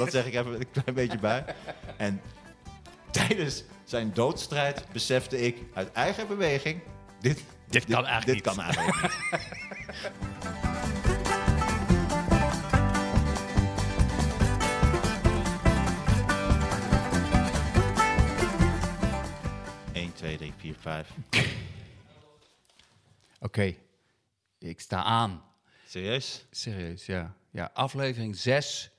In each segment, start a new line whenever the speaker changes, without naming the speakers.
Dat zeg ik even een klein beetje bij. En tijdens zijn doodstrijd besefte ik uit eigen beweging... Dit,
Dit kan eigenlijk
dit
niet.
kan eigenlijk niet. Eén, twee, drie, vier, vijf.
Oké, ik sta aan.
Serieus?
Serieus, ja. Ja, aflevering 6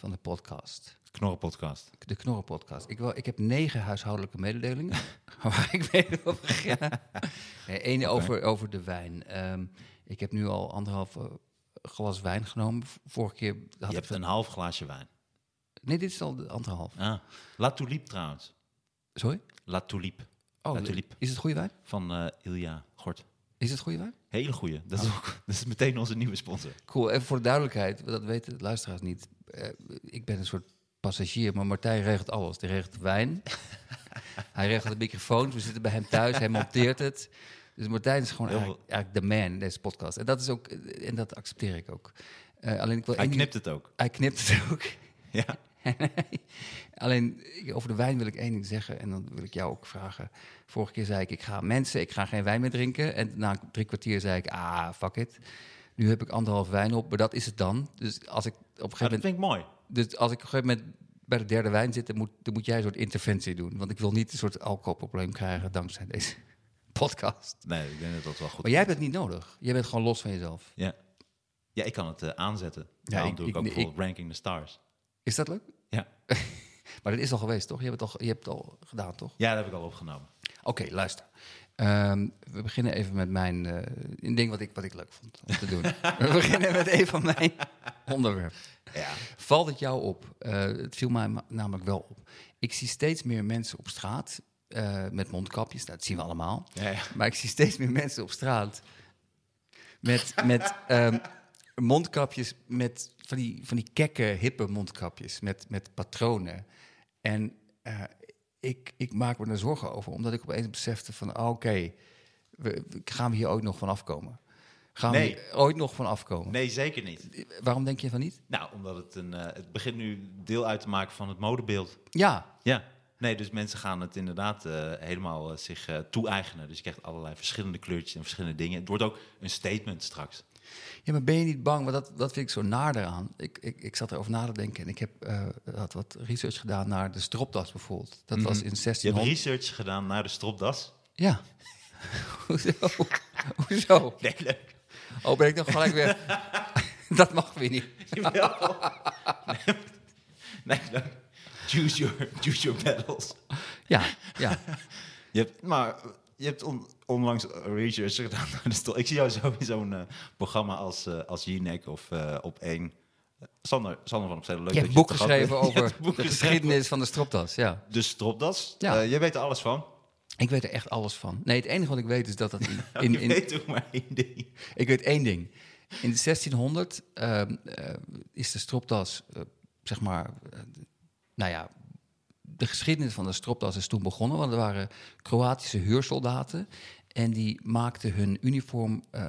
van de podcast.
Knorrenpodcast.
De Knorren podcast. Ik, wil, ik heb negen huishoudelijke mededelingen. waar ik mee wil beginnen. Eén over, over de wijn. Ehm, ik heb nu al anderhalf eh, glas wijn genomen. Vorige keer had
Je hebt een half glaasje wijn.
Nee, dit is al de anderhalf.
Ah. La Tulipe trouwens.
Sorry?
La Tulipe.
Oh,
La Tulipe.
is het goede wijn?
Van eh, Ilja Gort.
Is het goede wijn?
Hele goeie. Dat is, ook, dat is meteen onze nieuwe sponsor.
Cool, even voor de duidelijkheid, dat weten de luisteraars niet. Eh, ik ben een soort passagier, maar Martijn regelt alles. Die regelt wijn, hij regelt de microfoons, we zitten bij hem thuis, hij monteert het. Dus Martijn is gewoon eigenlijk, eigenlijk de man in deze podcast. En dat, is ook, en dat accepteer ik ook. Eh, alleen ik wil
Hij knipt het ook.
Hij knipt het ook.
Ja.
Alleen over de wijn wil ik één ding zeggen en dan wil ik jou ook vragen. Vorige keer zei ik, ik ga mensen, ik ga geen wijn meer drinken. En na drie kwartier zei ik, ah, fuck it. Nu heb ik anderhalf wijn op, maar dat is het dan. Dus als ik op een gegeven
dat
moment,
vind ik mooi.
dus als ik op een gegeven moment bij de derde wijn zit, dan moet, dan moet jij een soort interventie doen. Want ik wil niet een soort alcoholprobleem krijgen dankzij deze podcast.
Nee, ik denk dat dat wel goed
Maar jij hebt het niet nodig. Jij bent gewoon los van jezelf.
Ja. Ja, ik kan het eh, aanzetten.
Ja, ik-
doe ik, ook
ik-
bijvoorbeeld Ranking the Stars.
Is dat leuk?
Ja.
Maar dat is al geweest, toch? Je hebt het al, je hebt het al gedaan, toch?
ja, dat heb ik al opgenomen.
Oké, luister. Ehm, we beginnen even met mijn een ding wat ik, wat ik leuk vond om te doen. we beginnen met een van mijn onderwerpen.
Ja.
Valt het jou op? Eh, het viel mij namelijk wel op. Ik zie steeds meer mensen op straat eh, met mondkapjes. Nou, dat zien we allemaal.
Ja, ja.
Maar ik zie steeds meer mensen op straat met, met ehm, mondkapjes, met van die, van die kekke, hippe mondkapjes, met, met patronen. En eh, ik, ik maak me er zorgen over, omdat ik opeens besefte van, ah, oké, gaan we hier ooit nog van afkomen? Gaan
Nee.
we ooit nog van afkomen?
Nee, zeker niet.
Waarom denk je van niet?
Nou, omdat het een, eh, het begint nu deel uit te maken van het modebeeld.
Ja,
Ja. Nee, dus mensen gaan het inderdaad eh, helemaal zich toe-eigenen. Dus je krijgt allerlei verschillende kleurtjes en verschillende dingen. Het wordt ook een statement straks.
Ja, maar ben je niet bang? Want dat, dat vind ik zo naar eraan. Ik, ik, ik zat erover na te denken en ik heb eh, had wat research gedaan naar de stropdas bijvoorbeeld. Dat was in
Je hebt
1600.
research gedaan naar de stropdas.
Ja. Hoezo? Hoezo?
Nee, leuk.
Oh, ben ik dan gelijk weer... dat mag weer niet.
Jawel. nee, nee, leuk. Choose your, choose your battles.
Ja, ja.
Je hebt, maar je hebt on- onlangs research gedaan. Ik zie jou zo in zo'n eh, programma als, eh als Jinek of eh, op één. Eh, Sander, Sander van Opzijde, leuk
Je
dat
hebt een boek geschreven over de
geschreven.
geschiedenis van de stropdas, ja.
De stropdas.
Ja.
Jij weet er alles van.
Ik weet er echt alles van. Nee, het enige wat ik weet is dat dat in... in, in
weet ook maar één ding.
ik weet één ding. In 1600 ehm, eh, is de stropdas, zeg maar... nou ja, de geschiedenis van de stropdas is toen begonnen. Want er waren Kroatische huursoldaten. En die maakten hun uniform, eh,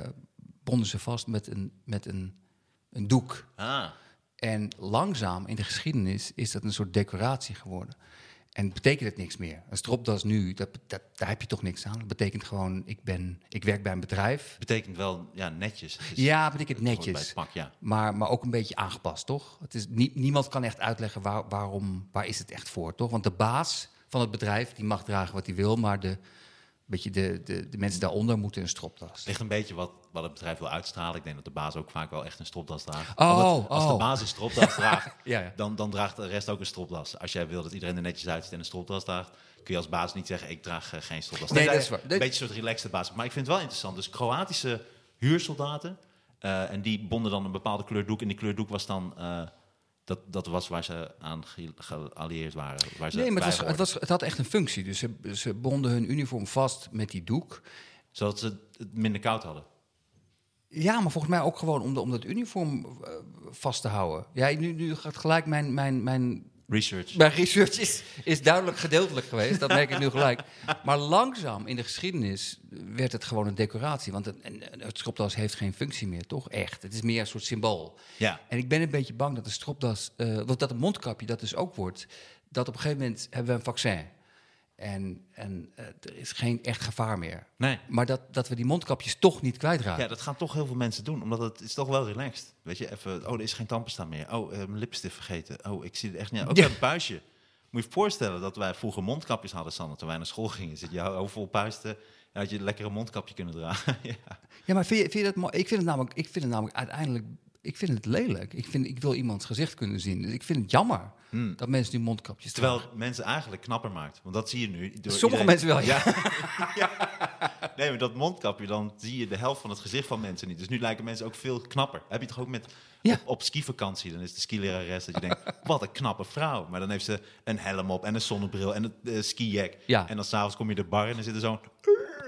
bonden ze vast met een, met een, een doek.
Ah.
En langzaam in de geschiedenis is dat een soort decoratie geworden. En betekent het niks meer. Een stropdas nu, dat, dat, daar heb je toch niks aan. Dat betekent gewoon, ik, ben, ik werk bij een bedrijf.
Betekent wel ja, netjes. Het is-
Ja, betekent
het Bij
netjes.
het pak, ja.
Maar, maar ook een beetje aangepast, toch? Het is, nie- niemand kan echt uitleggen waar, waarom, waar is het echt voor, toch? Want de baas van het bedrijf, die mag dragen wat hij wil, maar de, beetje de, de, de mensen daaronder moeten een stropdas.
Het ligt een beetje wat, wat het bedrijf wil uitstralen. Ik denk dat de baas ook vaak wel echt een stropdas draagt.
Oh,
als de
oh.
baas een stropdas draagt,
Ja, ja.
Dan, dan draagt de rest ook een stropdas. Als jij wil dat iedereen er netjes uitziet en een stropdas draagt, kun je als baas niet zeggen, ik draag eh, geen stropdas.
Nee, dat is waar.
Een beetje een soort relaxed baas. Maar ik vind het wel interessant. Dus Kroatische huursoldaten, eh, en die bonden dan een bepaalde kleurdoek. En die kleurdoek was dan, eh, dat, dat was waar ze aan ge- geallieerd waren. Waar ze
Nee, maar het, was, het, was, het had echt een functie. Dus ze, ze bonden hun uniform vast met die doek.
Zodat ze het minder koud hadden.
Ja, maar volgens mij ook gewoon om, de, om dat uniform eh, vast te houden. Ja, nu, nu gaat gelijk mijn, mijn, mijn
Research.
Mijn research is, is duidelijk gedeeltelijk geweest, dat merk ik nu gelijk. Maar langzaam in de geschiedenis werd het gewoon een decoratie. Want het, het stropdas heeft geen functie meer, toch? Echt. Het is meer een soort symbool.
Ja.
En ik ben een beetje bang dat de stropdas, want dat een mondkapje dat dus ook wordt, dat op een gegeven moment hebben we een vaccin. En, en eh, er is geen echt gevaar meer.
Nee.
Maar dat, dat we die mondkapjes toch niet kwijtraken.
Ja, dat gaan toch heel veel mensen doen, omdat het is toch wel relaxed. Weet je, even, oh, er is geen tandpasta meer. Oh, eh, mijn lipstift vergeten. Oh, ik zie het echt niet. Ook
Ja.
een puistje. Moet je je voorstellen dat wij vroeger mondkapjes hadden, Sander, toen wij naar school gingen. Zit je overal puisten, had je een mondkapje kunnen dragen. ja.
Ja, maar vind je, vind je dat mooi? Ik vind het namelijk, ik vind het namelijk uiteindelijk, ik vind het lelijk. Ik, vind, ik wil iemands gezicht kunnen zien. Dus ik vind het jammer dat mensen nu mondkapjes
Terwijl
dragen.
mensen eigenlijk knapper maakt. Want dat zie je nu. door
Sommige
iedereen-
mensen wel, ja.
Nee, maar dat mondkapje, dan zie je de helft van het gezicht van mensen niet. Dus nu lijken mensen ook veel knapper. Heb je toch ook met
Ja.
op, op skivakantie, dan is de skilerares dat je denkt, wat een knappe vrouw. Maar dan heeft ze een helm op en een zonnebril en een uh, skijack.
Ja.
En dan s'avonds kom je de bar en dan zit er zo'n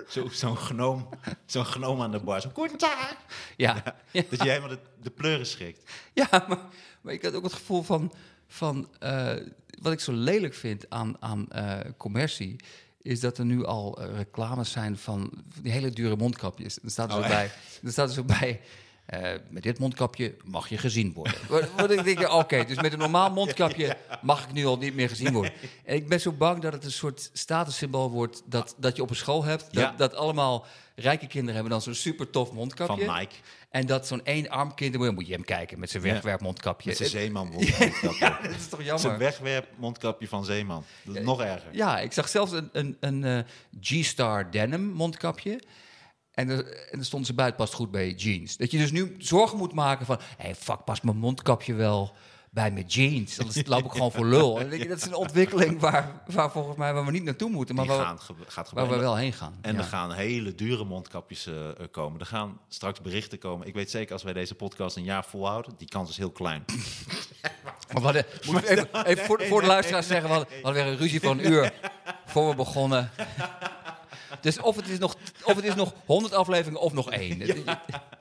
zo, zo'n gnoom, zo'n gnoom aan de bar. Zo'n.
Ja, ja.
Dat je helemaal de, de pleuren schrikt.
ja maar, maar ik had ook het gevoel van, van eh, wat ik zo lelijk vind aan, aan eh, commercie, is dat er nu al eh, reclames zijn van die hele dure mondkapjes. Staat er
Oh,
zo bij, dan staat er zo bij eh, met dit mondkapje mag je gezien worden. Wat ik denk, oké, dus met een normaal mondkapje mag ik nu al niet meer gezien worden. En ik ben zo bang dat het een soort statussymbool wordt dat, dat je op een school hebt. Dat,
Ja.
dat allemaal rijke kinderen hebben dan zo'n super tof mondkapje.
Van Nike.
En dat zo'n één arm kind, dan moet je- hem kijken met zijn wegwerpmondkapje.
Met zijn
Het-
zeeman mondkapje.
Ja, dat is toch
Zijn
jammer.
wegwerp mondkapje van zeeman. Dat is nog erger.
Ja, ik zag zelfs een, een, een eh, G-Star denim mondkapje. En er, en er stonden ze buiten past goed bij je jeans. Dat je dus nu zorgen moet maken van... hé, hey, fuck, past mijn mondkapje wel bij mijn jeans? Anders loop ik gewoon voor lul. En dan je, dat is een ontwikkeling waar, waar volgens mij waar we niet naartoe moeten... maar waar,
gaat
waar we wel heen gaan.
En
Ja.
er gaan hele dure mondkapjes eh, eh, komen. Er gaan straks berichten komen. Ik weet zeker als wij deze podcast een jaar volhouden, die kans is heel klein.
Maar we hadden, moet even, even voor, voor de luisteraars zeggen, we hadden, we hadden weer een ruzie van een uur voor we begonnen. Dus of het is nog, of het is nog 100 afleveringen of nog één.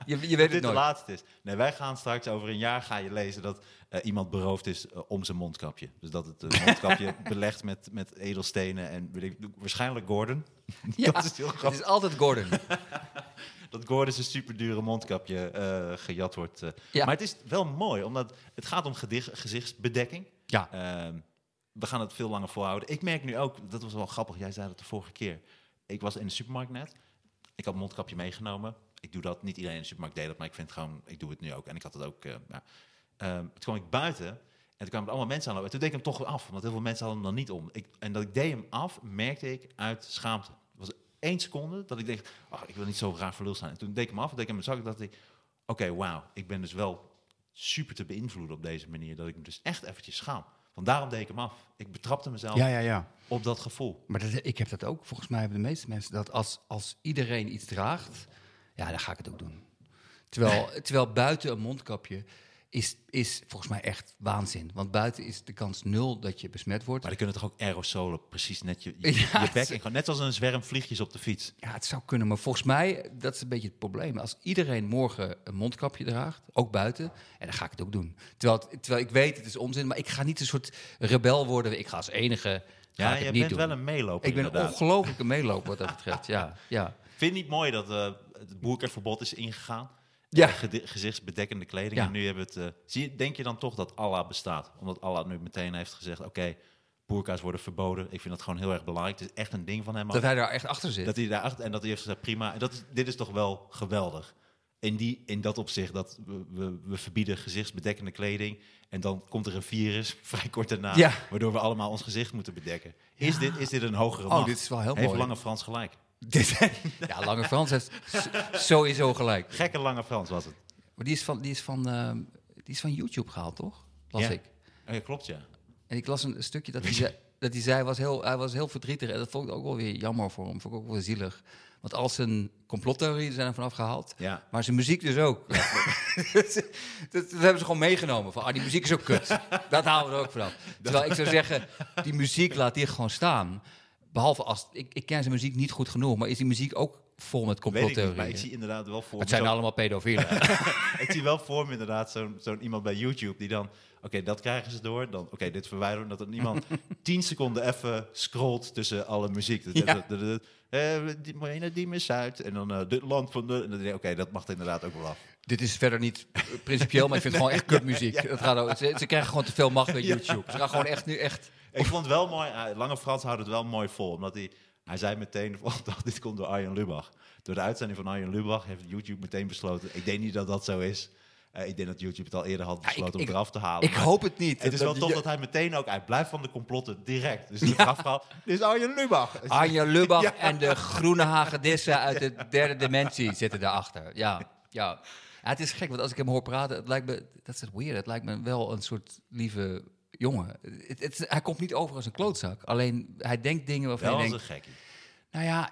Je, je, je weet het
dit de
nooit.
laatste is. Nee, wij gaan straks over een jaar ga je lezen dat eh, iemand beroofd is eh, om zijn mondkapje. Dus dat het eh, mondkapje belegd met, met edelstenen en weet ik, waarschijnlijk Gordon.
Ja,
dat is heel
het
grappig.
is altijd Gordon.
Dat Gordon zijn superdure mondkapje gejat wordt.
Ja.
Maar het is wel mooi, omdat het gaat om gedicht, gezichtsbedekking.
Ja.
Ehm, we gaan het veel langer volhouden. Ik merk nu ook, dat was wel grappig, jij zei dat de vorige keer. Ik was in de supermarkt net. Ik had mondkapje meegenomen. Ik doe dat, niet iedereen in de supermarkt deed dat, maar ik vind gewoon, ik doe het nu ook. En ik had het ook. Ehm, toen kwam ik buiten en toen kwamen er allemaal mensen aan. En toen deed ik hem toch af, want heel veel mensen hadden hem dan niet om. Ik, en dat ik deed hem af, merkte ik uit schaamte. Het was één seconde dat ik dacht, oh, ik wil niet zo raar voor lul zijn. En toen deed ik hem af, deed ik hem in mijn zak, dacht ik, oké, wauw, ik ben dus wel super te beïnvloeden op deze manier. Dat ik me dus echt eventjes schaam. Want daarom deed ik hem af. Ik betrapte mezelf
Ja, ja, ja.
op dat gevoel.
Maar dat, ik heb dat ook, volgens mij hebben de meeste mensen dat als, als iedereen iets draagt, ja, dan ga ik het ook doen. Terwijl, terwijl buiten een mondkapje is, is volgens mij echt waanzin. Want buiten is de kans nul dat je besmet wordt.
Maar er kunnen toch ook aerosolen precies net je, je,
Ja,
je bek in. Net als een zwerm vliegjes op de fiets.
Ja, het zou kunnen, maar volgens mij, dat is een beetje het probleem. Als iedereen morgen een mondkapje draagt, ook buiten, en dan ga ik het ook doen. Terwijl, het- terwijl ik weet, het is onzin, maar ik ga niet een soort rebel worden. Ik ga als enige ga
Ja,
ik
je
het niet
bent
doen.
wel een meeloper
ik ben ongelooflijk een meeloper wat dat betreft, ja. ja.
Vind je niet mooi dat eh, het boerkaverbod is ingegaan?
Ja.
Gezichtsbedekkende kleding.
Ja.
En nu hebben we het... eh, zie denk je dan toch dat Allah bestaat? Omdat Allah nu meteen heeft gezegd... Oké, boerka's worden verboden. Ik vind dat gewoon heel erg belangrijk. Het is echt een ding van hem.
Dat hij daar echt achter zit.
Dat hij daarachter en dat hij heeft gezegd prima. En dat is, dit is toch wel geweldig. In, die, in dat opzicht dat we, we, we verbieden gezichtsbedekkende kleding. En dan komt er een virus vrij kort daarna.
Ja.
Waardoor we allemaal ons gezicht moeten bedekken. Is, dit, is dit een hogere
Oh,
macht?
dit is wel heel
Heeft
mooi.
Lange Frans gelijk.
Ja, Lange Frans heeft sowieso gelijk.
Gekke Lange Frans was het.
Maar die is van, die is van, ehm, die is van YouTube gehaald, toch? Las
Ja.
ik.
Oh, ja, klopt ja.
En ik las een stukje dat hij zei, dat hij, zei was heel, hij was heel verdrietig. En dat vond ik ook wel weer jammer voor hem. Vond ik ook wel zielig. Want al zijn complottheorieën zijn er vanaf gehaald.
Ja.
Maar zijn muziek dus ook. dat, dat hebben ze gewoon meegenomen. Van, ah, die muziek is ook kut. Dat halen we er ook vanaf. Terwijl ik zou zeggen, die muziek laat die gewoon staan. Behalve als, ik, ik ken zijn muziek niet goed genoeg. Maar is die muziek ook vol met
ik niet,
complottheorieën.
maar ik zie inderdaad wel voor
Het zijn allemaal pedofielen.
ik zie wel voor me inderdaad zo'n zo'n iemand bij YouTube die dan... Oké, dat krijgen ze door. Dan, oké, dit verwijderen. Dat er iemand 10 seconden even scrolt tussen alle muziek. Dat-
Ja.
eh, die naar die mis uit. En dan eh, dit land van de... en dan denk ik, Oké, dat mag er inderdaad ook wel af.
Dit is verder niet principieel, maar ik vind het gewoon echt kutmuziek. Dat gaat ook- ze, ze krijgen gewoon te veel macht bij YouTube. Ze gaan gewoon echt nu echt...
Ik vond het wel mooi. eh, Lange Frans houdt het wel mooi vol. Omdat hij... Hij zei meteen dit komt door Arjen Lubach. Door de uitzending van Arjen Lubach heeft YouTube meteen besloten... Ik denk niet dat dat zo is. Eh, ik denk dat YouTube het al eerder had besloten
ik-
om
ik-
eraf te halen.
Ik hoop het niet.
Het is wel tof dat hij meteen ook... Hij blijft van de complotten direct. Dus graf vooral... Dit is Arjen Lubach.
Arjen Lubach
Ja.
en de groene hagedissen uit de derde dimensie zitten daarachter. Ja, ja. Ja, het is gek, want als ik hem hoor praten, het lijkt me, dat is het weird, het lijkt me wel een soort lieve jongen. Het, het- hij komt niet over als een klootzak, alleen hij denkt dingen waarvan
Wel
je denkt,
een gekkie.
nou ja,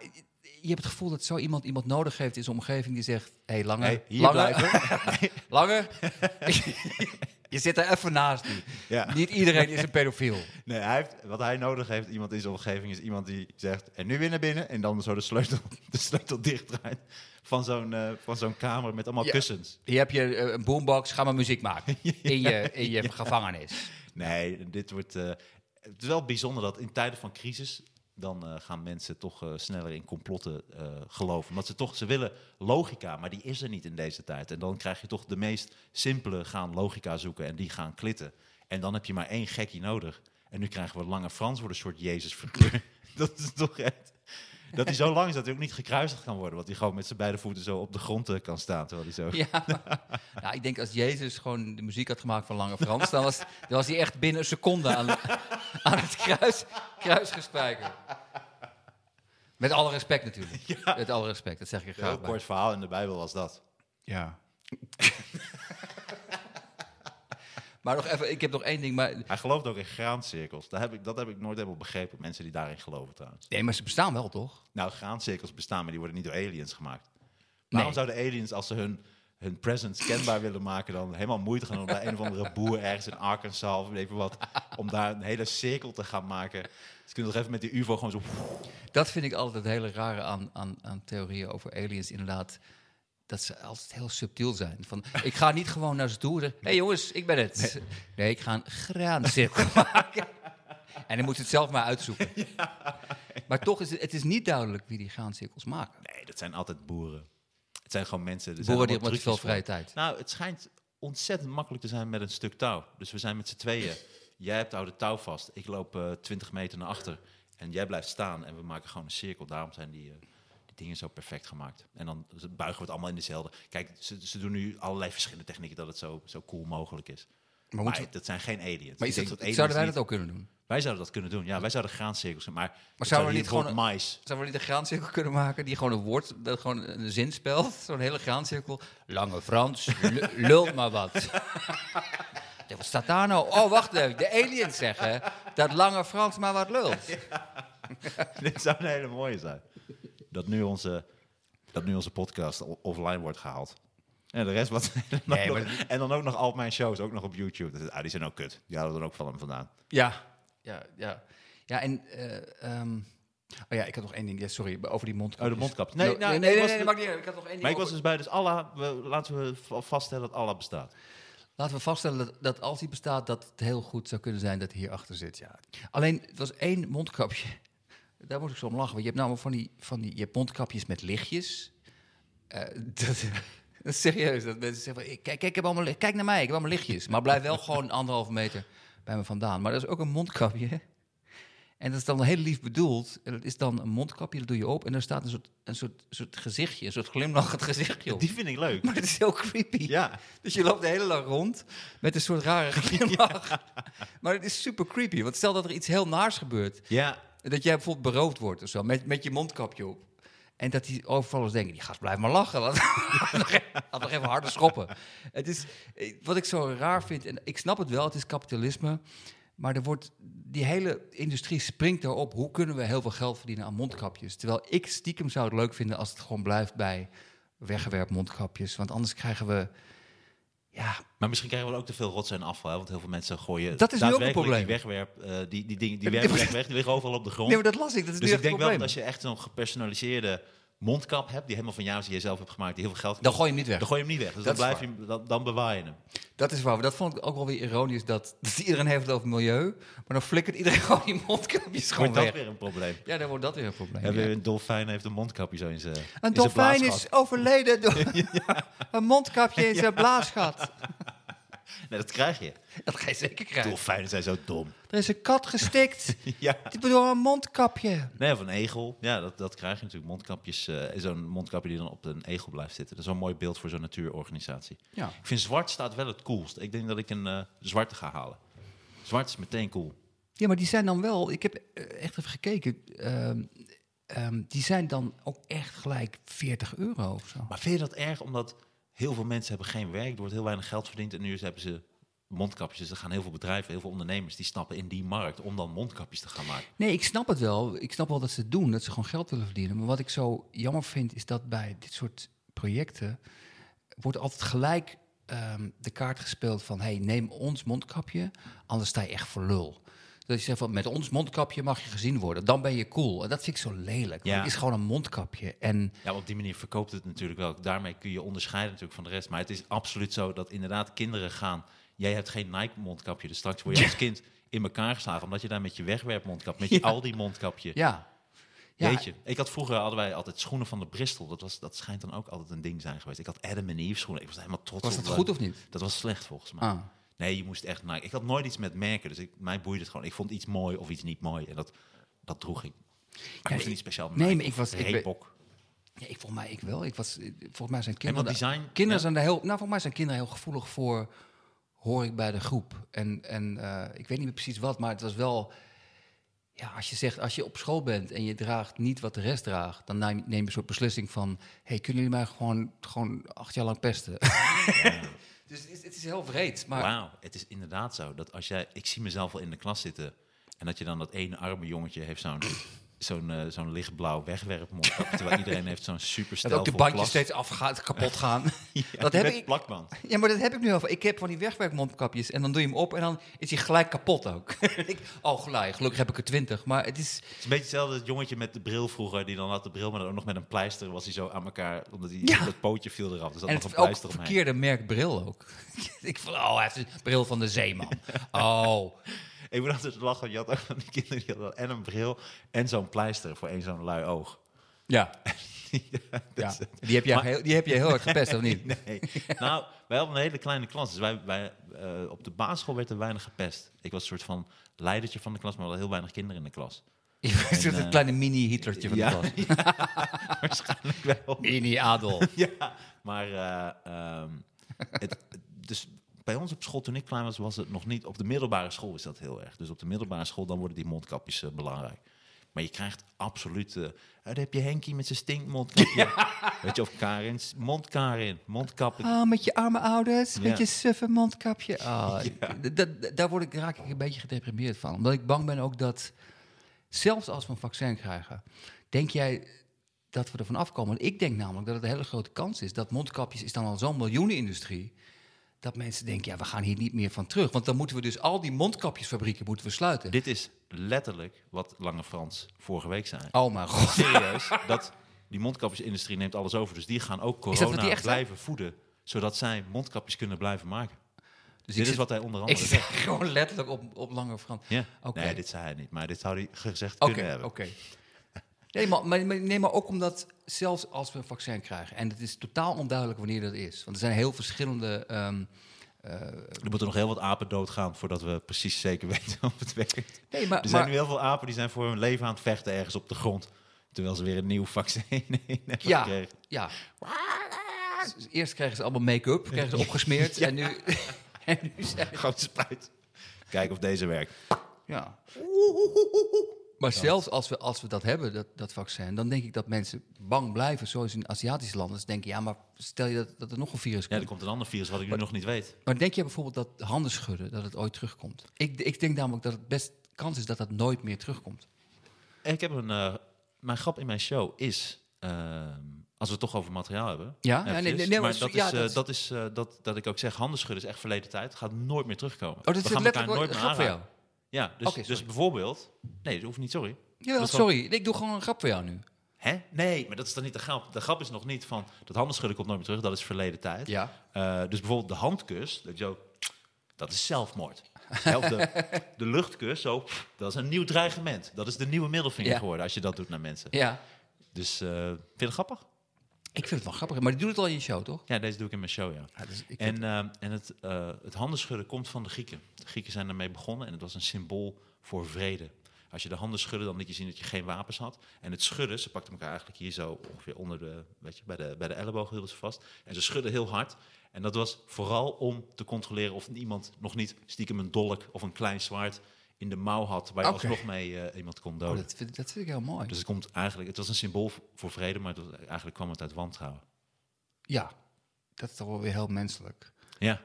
je hebt het gevoel dat zo iemand iemand nodig heeft in zijn omgeving die zegt, hé, hey, Lange,
Hey, hier blijven.
Lange, je zit er even naast nu.
Ja.
Niet iedereen is een pedofiel.
Nee, hij heeft, wat hij nodig heeft, iemand in zijn omgeving, is iemand die zegt... En nu weer naar binnen. En dan zo de sleutel, de sleutel dichtdraait van zo'n eh, van zo'n kamer met allemaal
Ja.
kussens.
Hier heb je eh, een boombox, ga maar muziek maken in je, in je gevangenis.
Nee, dit wordt... eh, het is wel bijzonder dat in tijden van crisis... dan eh, gaan mensen toch eh, sneller in complotten geloven. Omdat ze toch... Ze willen logica, maar die is er niet in deze tijd. En dan krijg je toch de meest simpele gaan logica zoeken... en die gaan klitten. En dan heb je maar één gekkie nodig. En nu krijgen we Lange Frans voor een soort Jezus-figuur. dat is toch echt... Dat hij zo lang is dat hij ook niet gekruisigd kan worden. Want hij gewoon met zijn beide voeten zo op de grond eh, kan staan. Terwijl hij zo...
Ja, nou, ik denk als Jezus gewoon de muziek had gemaakt van Lange Frans, dan was, dan was hij echt binnen een seconde aan, aan het kruis, kruis gespijkerd. Met alle respect natuurlijk. Met alle respect, dat zeg ik
Een heel
graag bij.
kort verhaal in de Bijbel was dat.
Ja. Maar nog even, ik heb nog één ding. Maar,
Hij gelooft ook in graancirkels. Dat heb ik, dat heb ik nooit helemaal begrepen. Mensen die daarin geloven trouwens.
nee, maar ze bestaan wel, toch?
Nou, graancirkels bestaan, maar die worden niet door aliens gemaakt. Waarom
Nee.
zouden aliens, als ze hun, hun presence kenbaar willen maken, dan helemaal moeite gaan om bij een of andere boer ergens in Arkansas of weet ik wat, om daar een hele cirkel te gaan maken? Ze kunnen toch even met die UFO gewoon zo.
Dat vind ik altijd het hele rare aan, aan, aan theorieën over aliens, inderdaad. Dat ze altijd heel subtiel zijn. Van, ik ga niet gewoon naar ze toe. Hé hey jongens, ik ben het. Nee, ik ga een graancirkel maken. En dan moet ze het zelf maar uitzoeken. Maar toch is het, het is niet duidelijk wie die graancirkels maken.
Nee, dat zijn altijd boeren. Het zijn gewoon mensen. er
Boeren die met veel vrije tijd.
Nou, het schijnt ontzettend makkelijk te zijn met een stuk touw. Dus we zijn met z'n tweeën. Jij hebt oude touw vast. Ik loop eh 20 meter naar achter. En jij blijft staan en we maken gewoon een cirkel. Daarom zijn die, eh, die dingen zo perfect gemaakt. En dan buigen we het allemaal in dezelfde. Kijk, ze, ze doen nu allerlei verschillende technieken dat het zo, zo cool mogelijk is. Maar,
we-
dat zijn geen aliens.
Maar is dat,
aliens
zouden wij
niet-
dat ook kunnen doen?
Wij zouden dat kunnen doen. Ja, wij zouden graancirkels. Maar,
Maar zouden we niet gewoon
mais...
Zouden we niet een graancirkel kunnen maken die gewoon een woord, dat gewoon een zin spelt? Zo'n hele graancirkel. Lange Frans, lul maar wat. Wat staat daar nou? Oh, wacht even. De aliens zeggen dat Lange Frans maar wat lult.
Dit zou een hele mooie zijn. Dat nu onze, dat nu onze podcast offline wordt gehaald. En de rest wat. en, dan
Nee,
ook
maar
nog, en dan ook nog al mijn shows, ook nog op YouTube. Dat is- ah, die zijn ook kut. Die hadden we dan ook van hem vandaan.
Ja, ja, ja. Ja, en... eh, ehm, oh ja, ik had nog één ding. Ja, sorry, over die mondkapjes.
Oh, de mondkapjes. Nee,
Nee,
nou,
nee,
nee,
nee, maakt niet. Ik had nog één ding
Maar ik was dus bij, dus Allah, we, laten we va- vaststellen dat Allah bestaat.
Laten we vaststellen dat, dat als hij bestaat, dat het heel goed zou kunnen zijn dat hij hierachter zit. Ja. Alleen, het was één mondkapje. Daar moet ik zo om lachen. Want je hebt namelijk van die, van die je hebt mondkapjes met lichtjes. Eh, dat, serieus. Dat mensen zeggen, van, kijk, kijk, ik heb allemaal, kijk naar mij, ik heb allemaal lichtjes. Maar blijf wel gewoon anderhalve meter bij me vandaan. Maar dat is ook een mondkapje. En dat is dan heel lief bedoeld. En dat is dan een mondkapje, dat doe je op. En daar staat een soort, een soort, soort gezichtje, een soort glimlachend gezichtje op.
Die vind ik leuk.
Maar het is heel creepy.
Ja,
Dus je loopt de hele dag rond met een soort rare glimlach. Maar het is super creepy. Want stel dat er iets heel naars gebeurt.
ja.
Dat jij bijvoorbeeld beroofd wordt of zo, met, met je mondkapje op. En dat die overvallers denken, die gast blijft maar lachen. Laat, laat nog even- harder schoppen. Het is, eh, wat ik zo raar vind, en ik snap het wel, het is kapitalisme. Maar er wordt, die hele industrie springt erop. Hoe kunnen we heel veel geld verdienen aan mondkapjes? Terwijl ik stiekem zou het leuk vinden als het gewoon blijft bij wegwerpmondkapjes. Want anders krijgen we... Ja,
Maar misschien krijgen we ook te veel rotzooi en afval. Hè? Want heel veel mensen gooien
Dat is nu ook een probleem.
Die wegwerp, eh, die, die, dingen, die
maar-
weg, die liggen overal op de grond.
nee, maar dat las ik. Dat is
Dus ik denk wel dat als je echt zo'n gepersonaliseerde mondkap hebt, die helemaal van jou die je zelf hebt gemaakt, die heel veel geld
Dan gooi je hem niet weg.
dan gooi je hem niet weg. Dus
Dat
dan, blijf je, hem- dan, dan bewaar je hem.
Dat is waar. Dat vond ik ook wel weer ironisch. Dat, dat iedereen heeft het over milieu. Maar dan flikkert iedereen gewoon die mondkapjes gewoon
Wordt dat weer een probleem?
Ja, dan wordt dat weer een probleem.
Hebben
ja.
we een dolfijn heeft een mondkapje zo in zijn
Een dolfijn is overleden door een mondkapje in zijn blaasgat.
Nee, dat krijg je.
Dat ga je zeker krijgen.
Dolfijnen zijn zo dom.
Er is een kat gestikt
ja.
door een mondkapje.
Nee, of een egel. Ja, dat, dat krijg je natuurlijk. Mondkapjes, eh, zo'n mondkapje die dan op een egel blijft zitten. Dat is wel een mooi beeld voor zo'n natuurorganisatie.
Ja.
Ik vind zwart staat wel het coolst. Ik denk dat ik een eh, zwarte ga halen. Zwart is meteen cool.
ja, maar die zijn dan wel... Ik heb eh, echt even gekeken. ehm, ehm, die zijn dan ook echt gelijk 40 euro of zo.
Maar vind je dat erg? Omdat heel veel mensen hebben geen werk. Er wordt heel weinig geld verdiend. En nu hebben ze mondkapjes. Dus er gaan heel veel bedrijven, heel veel ondernemers... die stappen in die markt om dan mondkapjes te gaan maken.
Nee, ik snap het wel. Ik snap wel dat ze het doen, dat ze gewoon geld willen verdienen. Maar wat ik zo jammer vind, is dat bij dit soort projecten wordt altijd gelijk ehm, de kaart gespeeld van: hey, neem ons mondkapje, anders sta je echt voor lul. Dat je zegt van met ons mondkapje mag je gezien worden, dan ben je cool. En dat vind ik zo lelijk.
Ja.
Het is gewoon een mondkapje. En
Ja, op die manier verkoopt het natuurlijk wel. Daarmee kun je onderscheiden natuurlijk van de rest. Maar het is absoluut zo dat inderdaad kinderen gaan... Jij hebt geen Nike-mondkapje, dus straks word je als kind in elkaar geslagen... omdat je daar met je wegwerpmondkap, met je
Ja.
Aldi-mondkapje...
ja. ja
Weet je, ik had vroeger hadden wij altijd schoenen van de Bristol. Dat, was, dat schijnt dan ook altijd een ding zijn geweest. Ik had Adam en Eve schoenen. Ik was helemaal trots
Was
op.
het
eh,
goed of niet?
Dat was slecht volgens mij.
Ah.
Nee, je moest echt Nike. Ik had nooit iets met merken, dus ik, mij boeide het gewoon. Ik vond iets mooi of iets niet mooi en dat, dat droeg ik. Maar ik niet speciaal
nee,
Nike
maar ik was-
Reebok.
Ja, ik, volgens mij ik wel. Ik was, volgens mij zijn kinderen...
design.
Kinderen
ja.
zijn daar heel, nou, volgens mij zijn kinderen heel gevoelig voor, hoor ik bij de groep. En, en eh, ik weet niet meer precies wat, maar het was wel, ja, als je zegt, als je op school bent en je draagt niet wat de rest draagt, dan neem, neem je een soort beslissing van, hey, kunnen jullie mij gewoon, gewoon acht jaar lang pesten? dus het is, het is heel vreed, maar
Wauw, het is inderdaad zo dat als jij, ik zie mezelf wel in de klas zitten en dat je dan dat ene arme jongetje heeft zo'n zo'n eh, zo'n lichtblauw wegwerpmondkap, terwijl iedereen heeft zo'n super
dat ook de bandjes steeds afgaat, kapot gaan. dat heb ik,
plakband.
ja, maar dat heb ik nu al. Ik heb van die wegwerkmondkapjes en dan doe je hem op en dan is hij gelijk kapot ook. ik, oh, gelijk. Gelukkig heb ik er twintig, maar het is...
Het is een beetje hetzelfde het jongetje met de bril vroeger, die dan had de bril, maar dan ook nog met een pleister was hij zo aan elkaar, omdat hij
Ja.
dat pootje viel eraf. Dus dat
En
nog
het
een
ook
pleister omheen.
verkeerde merk bril ook. ik van, oh, hij heeft een bril van de zeeman. Oh,
Ik moet altijd lachen, je had ook van die kinderen die hadden en een bril en zo'n pleister voor één zo'n lui oog.
ja.
ja,
Die, heb jij
Maar-
heel, die heb je heel hard gepest, of niet?
Nee. Nou, wij hadden een hele kleine klas. Dus wij, wij, eh, op de basisschool werd er weinig gepest. Ik was een soort van leidertje van de klas, maar we hadden heel weinig kinderen in de klas.
Je was
En,
een
eh,
kleine mini-Hitlertje van
ja,
de klas.
Waarschijnlijk wel.
Mini-Adolf.
Ja, maar eh, ehm, het, dus bij ons op school, toen ik klein was, was het nog niet. Op de middelbare school is dat heel erg. Dus op de middelbare school, dan worden die mondkapjes eh, belangrijk. Maar je krijgt absoluut... daar heb je Henkie met zijn stinkmondkapje. Weet je, of Karin's mondkarin, mondkappen.
Oh, met je arme ouders,
Ja.
met je suffe mondkapje. Oh, daar word ik, raak ik een beetje gedeprimeerd van. Omdat ik bang ben ook dat, zelfs als we een vaccin krijgen, denk jij dat we ervan afkomen? Ik denk namelijk dat het een hele grote kans is dat mondkapjes is dan al zo'n miljoenenindustrie. Dat mensen denken, ja, we gaan hier niet meer van terug. Want dan moeten we dus al die mondkapjesfabrieken moeten we sluiten.
Dit is letterlijk wat Lange Frans vorige week zei.
Oh mijn god.
Serieus, dat die mondkapjesindustrie neemt alles over. Dus die gaan ook corona
echt
blijven voeden. Zodat zij mondkapjes kunnen blijven maken.
Dus
Dit
ik
is
zit,
wat hij onder
ik
andere
zit
zegt.
gewoon letterlijk op, op lange Frans.
Ja.
Oké.
Nee, dit zei hij niet. Maar dit zou hij gezegd
Oké,
kunnen hebben.
oké. Nee, maar, maar, maar- nee, maar ook omdat zelfs als we een vaccin krijgen... en het is totaal onduidelijk wanneer dat is... want er zijn heel verschillende... ehm, eh,
Er moeten nog heel wat apen doodgaan voordat we precies zeker weten of het werkt.
nee, maar,
Er zijn
maar-
nu heel veel apen die zijn voor hun leven aan het vechten ergens op de grond. Terwijl ze weer een nieuw vaccin hebben
ja,
gekregen.
ja. Dus Eerst kregen ze allemaal make-up, kregen ze opgesmeerd... en nu, en nu zijn
Gewoon spuit. Kijken of deze werkt.
Ja. Maar zelfs als we, als we dat hebben, dat, dat vaccin, dan denk ik dat mensen bang blijven, zoals in Aziatische landen. Ze denken, ja, maar stel je dat, dat er nog een virus
Ja,
komt.
er komt een ander virus wat ik nu nog niet weet.
Maar denk je bijvoorbeeld dat handen schudden, dat het ooit terugkomt? Ik, ik denk namelijk dat het best kans is dat dat nooit meer terugkomt.
Ik heb een... eh, mijn grap in mijn show is... ehm, als we het toch over materiaal hebben.
Ja? Ja, nee, nee, nee,
maar
maar
dat,
ja,
is, eh,
dat is-
dat is eh, dat, dat ik ook zeg, handen schudden is echt verleden tijd. Gaat nooit meer terugkomen.
Oh, dat
we
is
gaan elkaar nooit meer
voor jou.
Ja, dus, dus bijvoorbeeld... Nee, dat hoeft niet, sorry. Dat gewoon-
sorry. Ik doe gewoon een grap voor jou nu.
Hè? Nee, maar dat is dan niet de grap. De grap is nog niet van... Dat handenschudden komt nooit meer terug. Dat is verleden tijd.
Ja.
Eh, dus bijvoorbeeld de handkus. Dat, zo, dat is zelfmoord. Of de, de luchtkus. Zo, dat is een nieuw dreigement. Dat is de nieuwe middelvinger
Ja.
geworden. Als je dat doet naar mensen.
Ja.
Dus eh, vind je het grappig?
Ik vind het wel grappig. Maar die doet het al in je show, toch?
Ja, deze doe ik in mijn show, ja.
Ja, dus ik
En, eh, en het, eh het handenschudden komt van de Grieken. De Grieken zijn ermee begonnen en het was een symbool voor vrede. Als je de handen schudde, dan liet je zien dat je geen wapens had. En het schudden, ze pakten elkaar eigenlijk hier zo ongeveer onder de, weet je, bij de, bij de elleboog hielden ze vast. En ze schudden heel hard. En dat was vooral om te controleren of iemand nog niet stiekem een dolk of een klein zwaard in de mouw had, waar je alsnog mee eh, iemand kon
oh,
doden.
dat, vind, dat vind ik heel mooi.
Dus het komt eigenlijk, het was een symbool voor vrede, maar was- eigenlijk kwam het uit wantrouwen.
Ja, dat is toch wel weer heel menselijk.
Ja,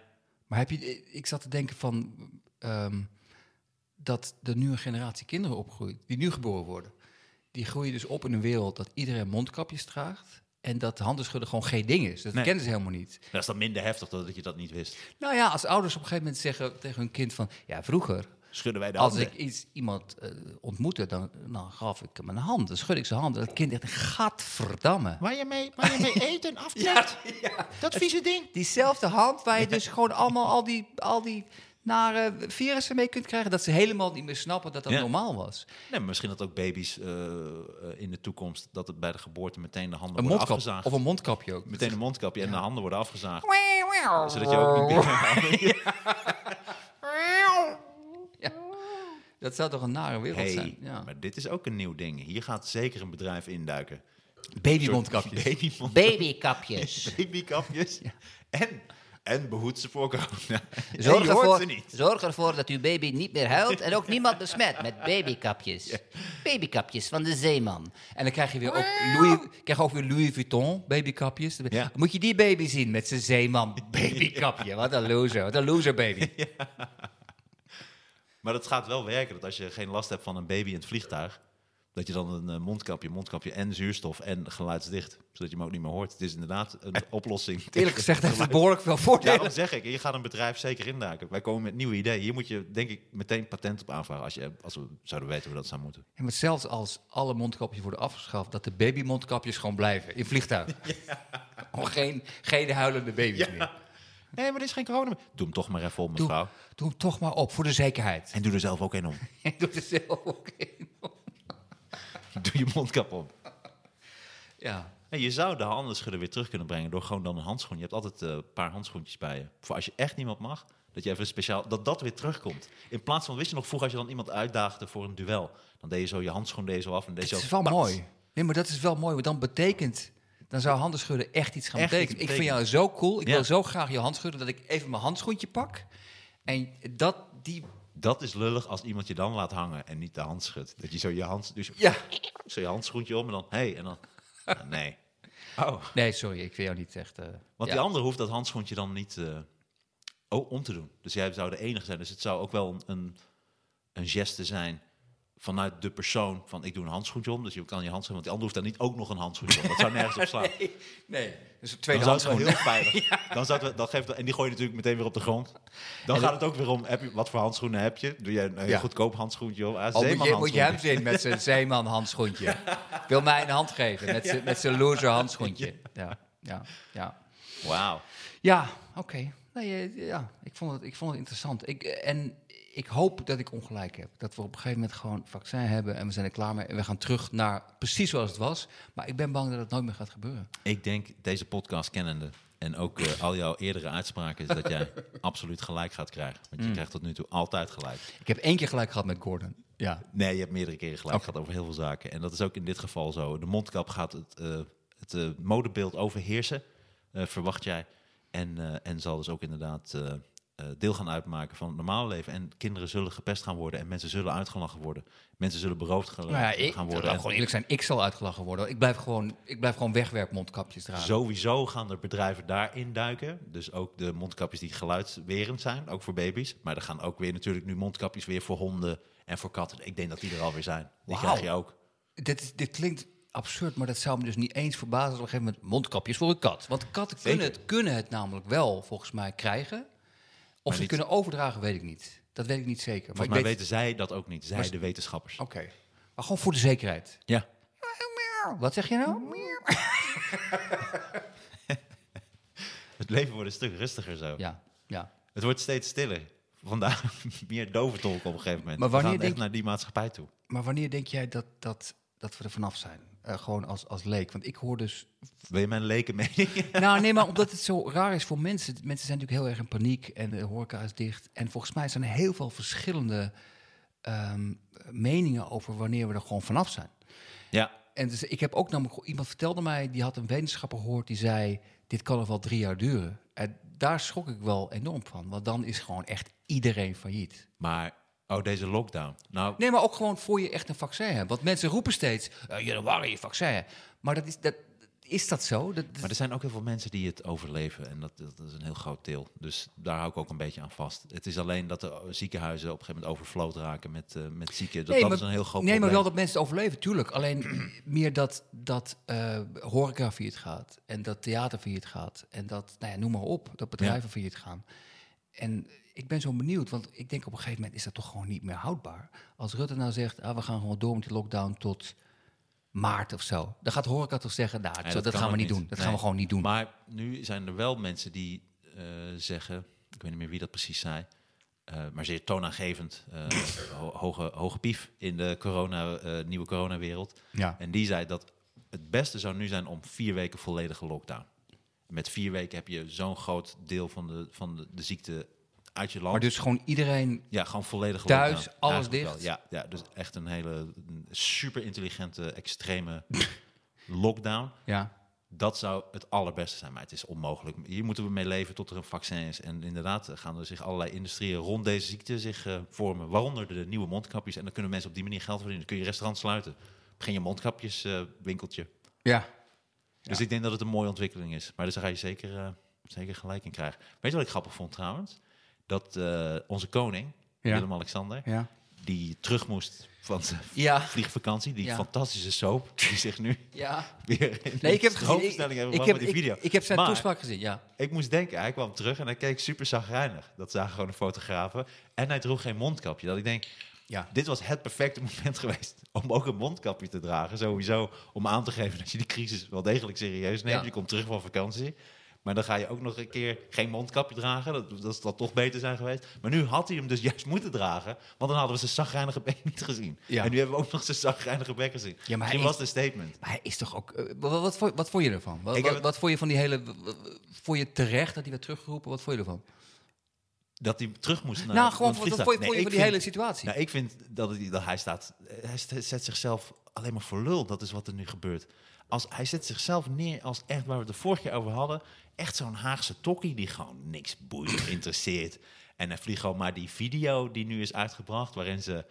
Maar heb je, ik zat te denken van ehm, dat de nieuwe generatie kinderen opgroeit, die nu geboren worden. Die groeien dus op in een wereld dat iedereen mondkapjes draagt. En dat handenschudden gewoon geen ding is. Dat
Nee.
kennen ze helemaal niet.
dat is dan minder heftig dat je dat niet wist.
Nou ja, als ouders op een gegeven moment zeggen tegen hun kind van... Ja, vroeger,
Schudden wij de
als
handen.
ik iets, iemand eh, ontmoette, dan, dan gaf ik hem een hand. Dan schud ik zijn hand. En dat kind echt, gadverdamme.
Waar je mee, waar je mee eten aftrekt. Dat vieze ding.
Diezelfde hand waar je dus gewoon allemaal al die, al die nare virussen mee kunt krijgen... dat ze helemaal niet meer snappen dat dat
Ja.
normaal was.
Nee, maar misschien dat ook baby's eh, eh, in de toekomst... dat het bij de geboorte meteen de handen
Een
worden
mondkap.
afgezaagd.
Of een mondkapje ook.
Meteen een mondkapje en de handen worden afgezaagd. Zodat je ook niet meer...
Dat zou toch een nare wereld
Hey,
zijn? Ja.
maar dit is ook een nieuw ding. Hier gaat zeker een bedrijf induiken.
Babymondkapjes.
Babymond-
Babykapjes.
babykapjes. En, en behoed ze voor corona.
Zorg ervoor,
ze niet.
zorg ervoor dat uw baby niet meer huilt en ook niemand besmet met babykapjes. Babykapjes van de zeeman.
En dan krijg je weer ook Louis, krijg ook weer Louis Vuitton babykapjes.
Ja.
Moet je die baby zien met zijn zeeman babykapje. Wat een loser. Wat een loser baby.
Maar dat gaat wel werken. Dat als je geen last hebt van een baby in het vliegtuig... dat je dan een eh, mondkapje, mondkapje en zuurstof en geluidsdicht... zodat je hem ook niet meer hoort. Het is inderdaad een oplossing.
Eerlijk gezegd heeft het behoorlijk veel voordelen.
Daarom zeg ik, je gaat een bedrijf zeker induiken. Wij komen met nieuwe ideeën. Hier moet je denk ik meteen patent op aanvragen... als, je, als we zouden weten hoe dat zou moeten.
Ja, maar zelfs als alle mondkapjes worden afgeschaft, dat de babymondkapjes gewoon blijven in vliegtuigen. Gewoon geen, geen huilende baby's meer.
Nee, maar er is geen corona meer. Doe hem toch maar even op, mevrouw.
doe hem toch maar op, voor de zekerheid.
En doe er zelf ook een om.
Doe er zelf ook in.
Doe je mondkap op.
Ja.
En je zou de handenschudden weer terug kunnen brengen door gewoon dan een handschoen. Je hebt altijd eh, een paar handschoentjes bij je. Voor als je echt niemand mag, dat je even speciaal, dat dat weer terugkomt. In plaats van, wist je nog, vroeger als je dan iemand uitdaagde voor een duel, dan deed je zo je handschoen zo af en deed je
Dat is wel
pats.
mooi. Nee, maar dat is wel mooi, want dan betekent... Dan zou handenschudden echt iets gaan
Echt
betekenen.
iets
Ik vind jou zo cool. Ik
Ja.
wil zo graag je hand schudden dat ik even mijn handschoentje pak. En dat, die...
Dat is lullig als iemand je dan laat hangen en niet de hand schudt. Dat je zo je hand, dus
Ja.
zo je handschoentje om en dan, hé, hey, en dan, nee. Oh.
Nee, sorry, ik wil jou niet echt... eh,
Want
ja.
die andere hoeft dat handschoentje dan niet eh, om te doen. Dus jij zou de enige zijn. Dus het zou ook wel een, een, een geste zijn vanuit de persoon van ik doe een handschoentje om. Dus je kan je handschoen, want die ander hoeft dan niet ook nog een handschoentje om. Dat zou nergens op slaan.
Nee, nee. Dus een
Dan
tweede
zou heel veilig. Dan zou het, wel- dan geeft, en die gooi je natuurlijk meteen weer op de grond. Dan gaat het ook weer om, heb je, wat voor handschoenen heb je? Doe je een, een
Ja.
goedkoop handschoentje om? Ah,
Oh, moet, je, moet je hem zien met zijn zeeman handschoentje. Wil mij een hand geven met zijn, met zijn loser handschoentje. Ja, ja, ja.
Wauw.
Ja, oké. Nee, eh, ja, ik vond het, ik vond het interessant. Ik, eh, en ik hoop dat ik ongelijk heb. Dat we op een gegeven moment gewoon vaccin hebben en we zijn er klaar mee. En we gaan terug naar precies zoals het was. Maar ik ben bang dat het nooit meer gaat gebeuren.
Ik denk, deze podcast kennende en ook eh, al jouw eerdere uitspraken, is dat jij absoluut gelijk gaat krijgen. Want
Mm.
je krijgt tot nu toe altijd gelijk.
Ik heb één keer gelijk gehad met Gordon. Ja,
Nee, je hebt meerdere keren gelijk gehad over heel veel zaken. En dat is ook in dit geval zo. De mondkap gaat het, eh, het eh, modebeeld overheersen, verwacht jij. En, en zal dus ook inderdaad deel gaan uitmaken van het normale leven. En kinderen zullen gepest gaan worden en mensen zullen uitgelachen worden. Mensen zullen beroofd gaan,
nou ja, ik,
gaan worden. En
gewoon eerlijk zijn, ik zal uitgelachen worden. Ik blijf gewoon, ik blijf gewoon wegwerpmondkapjes dragen.
Sowieso gaan er bedrijven daarin duiken. Dus ook de mondkapjes die geluidswerend zijn, ook voor baby's. Maar er gaan ook weer natuurlijk nu mondkapjes weer voor honden en voor katten. Ik denk dat die er alweer zijn. Die krijg je ook.
Dit, dit klinkt absurd, maar dat zou me dus niet eens verbazen... op een gegeven moment mondkapjes voor een kat. Want katten kunnen
Zeker.
het, kunnen het namelijk wel, volgens mij, krijgen. Of ze
niet-
kunnen overdragen, weet ik niet. Dat weet ik niet zeker.
Mij
weet-
weten zij dat ook niet. Zij,
Maar-
de wetenschappers.
Oké, maar gewoon voor de zekerheid.
Ja.
Wat zeg je nou?
Het leven wordt een stuk rustiger zo.
Ja, ja.
Het wordt steeds stiller. Vandaar meer doventolk op een gegeven moment.
Maar
We
wanneer
gaan echt
denk-
naar die maatschappij toe.
Maar wanneer denk jij dat, dat, dat we er vanaf zijn? Eh, gewoon als, als leek. Want ik hoor dus
Wil je mijn leken mening?
nou, nee, maar omdat het zo raar is voor mensen. Mensen zijn natuurlijk heel erg in paniek en de horeca is dicht. En volgens mij zijn er heel veel verschillende ehm, meningen over wanneer we er gewoon vanaf zijn.
ja,
En dus ik heb ook namelijk, iemand vertelde mij, die had een wetenschapper gehoord die zei, dit kan nog wel drie jaar duren. En daar schrok ik wel enorm van, want dan is gewoon echt iedereen failliet.
maar... Oh, deze lockdown. Nou,
Nee, maar ook gewoon voor je echt een vaccin hebt. Want mensen roepen steeds, uh, januari, je vaccin. Maar dat is, dat, is dat zo? Dat,
Maar er zijn ook heel veel mensen die het overleven. En dat, dat is een heel groot deel. Dus daar hou ik ook een beetje aan vast. Het is alleen dat de ziekenhuizen op een gegeven moment overflowed raken met, eh, met zieken. Dat, dat
maar,
is een heel groot
nee, maar
probleem.
wel dat mensen het overleven, tuurlijk. Alleen meer dat, dat eh horeca failliet gaat. En dat theater failliet gaat. En dat, nou ja, noem maar op, dat bedrijven
Ja.
failliet gaan. En ik ben zo benieuwd, want ik denk op een gegeven moment is dat toch gewoon niet meer houdbaar. Als Rutte nou zegt, ah, we gaan gewoon door met die lockdown tot maart of zo. Dan gaat horeca toch zeggen, nou,
Nee,
zo, dat, gaan we niet doen. Dat gaan we gewoon niet doen.
Maar nu zijn er wel mensen die eh, zeggen, ik weet niet meer wie dat precies zei, eh, maar zeer toonaangevend, ho- hoge, hoge pief in de corona, nieuwe coronawereld.
ja.
En die zei dat het beste zou nu zijn om vier weken volledige lockdown. Met vier weken heb je zo'n groot deel van de, van de, de ziekte uit je land.
Maar dus gewoon iedereen
ja, gewoon volledig
Thuis,
lockdown.
alles
Eigenlijk
dicht?
wel. Ja, ja, dus echt een hele een super intelligente, extreme lockdown.
Ja.
Dat zou het allerbeste zijn, maar het is onmogelijk. Hier moeten we mee leven tot er een vaccin is. En inderdaad eh, gaan er zich allerlei industrieën rond deze ziekte zich eh, vormen. Waaronder de nieuwe mondkapjes. En dan kunnen mensen op die manier geld verdienen. Dan kun je restaurant sluiten. Begin je mondkapjeswinkeltje. winkeltje.
Ja.
Dus ik denk dat het een mooie ontwikkeling is. Maar daar ga je zeker, eh, zeker gelijk in krijgen. Weet je wat ik grappig vond trouwens? Dat eh, onze koning,
Ja.
Willem-Alexander,
Ja.
die terug moest van zijn
Ja.
vliegvakantie. Die
Ja.
fantastische soap, die zich nu
Ja.
weer in
Nee, ik heb
de
gezien. Ik,
stroomversnelling hebben
ik,
gebracht
heb,
met die video.
ik, ik heb zijn
Maar-
toespraak gezien, ja.
Ik moest denken, hij kwam terug en hij keek super zagrijnig. Dat zagen gewoon de fotografen. En hij droeg geen mondkapje. Dat ik denk,
Ja.
dit was het perfecte moment geweest om ook een mondkapje te dragen. Sowieso om aan te geven dat je die crisis wel degelijk serieus neemt.
Ja.
Je komt terug van vakantie. Maar dan ga je ook nog een keer geen mondkapje dragen. Dat, dat zal toch beter zijn geweest. Maar nu had hij hem dus juist moeten dragen. Want dan hadden we zijn zagrijnige bek niet gezien.
Ja.
En nu hebben we ook nog zijn zagrijnige bek gezien.
Ja, maar hij
was een statement.
Maar hij is toch ook... eh, wat, wat, wat vond je ervan? Wat, wat, vond je van die hele... Vond je terecht dat hij werd teruggeroepen? Wat vond je ervan?
Dat hij terug moest naar
nou, gewoon, je
Nee,
van
ik
die
vind-
hele situatie?
Nou, ik vind dat, het, dat hij staat. Hij st- zet zichzelf alleen maar voor lul. Dat is wat er nu gebeurt. Als, hij zet zichzelf neer als echt waar we het de vorige keer over hadden. Echt zo'n Haagse tokkie die gewoon niks boeit of interesseert. En hij vliegt gewoon maar die video die nu is uitgebracht. Waarin ze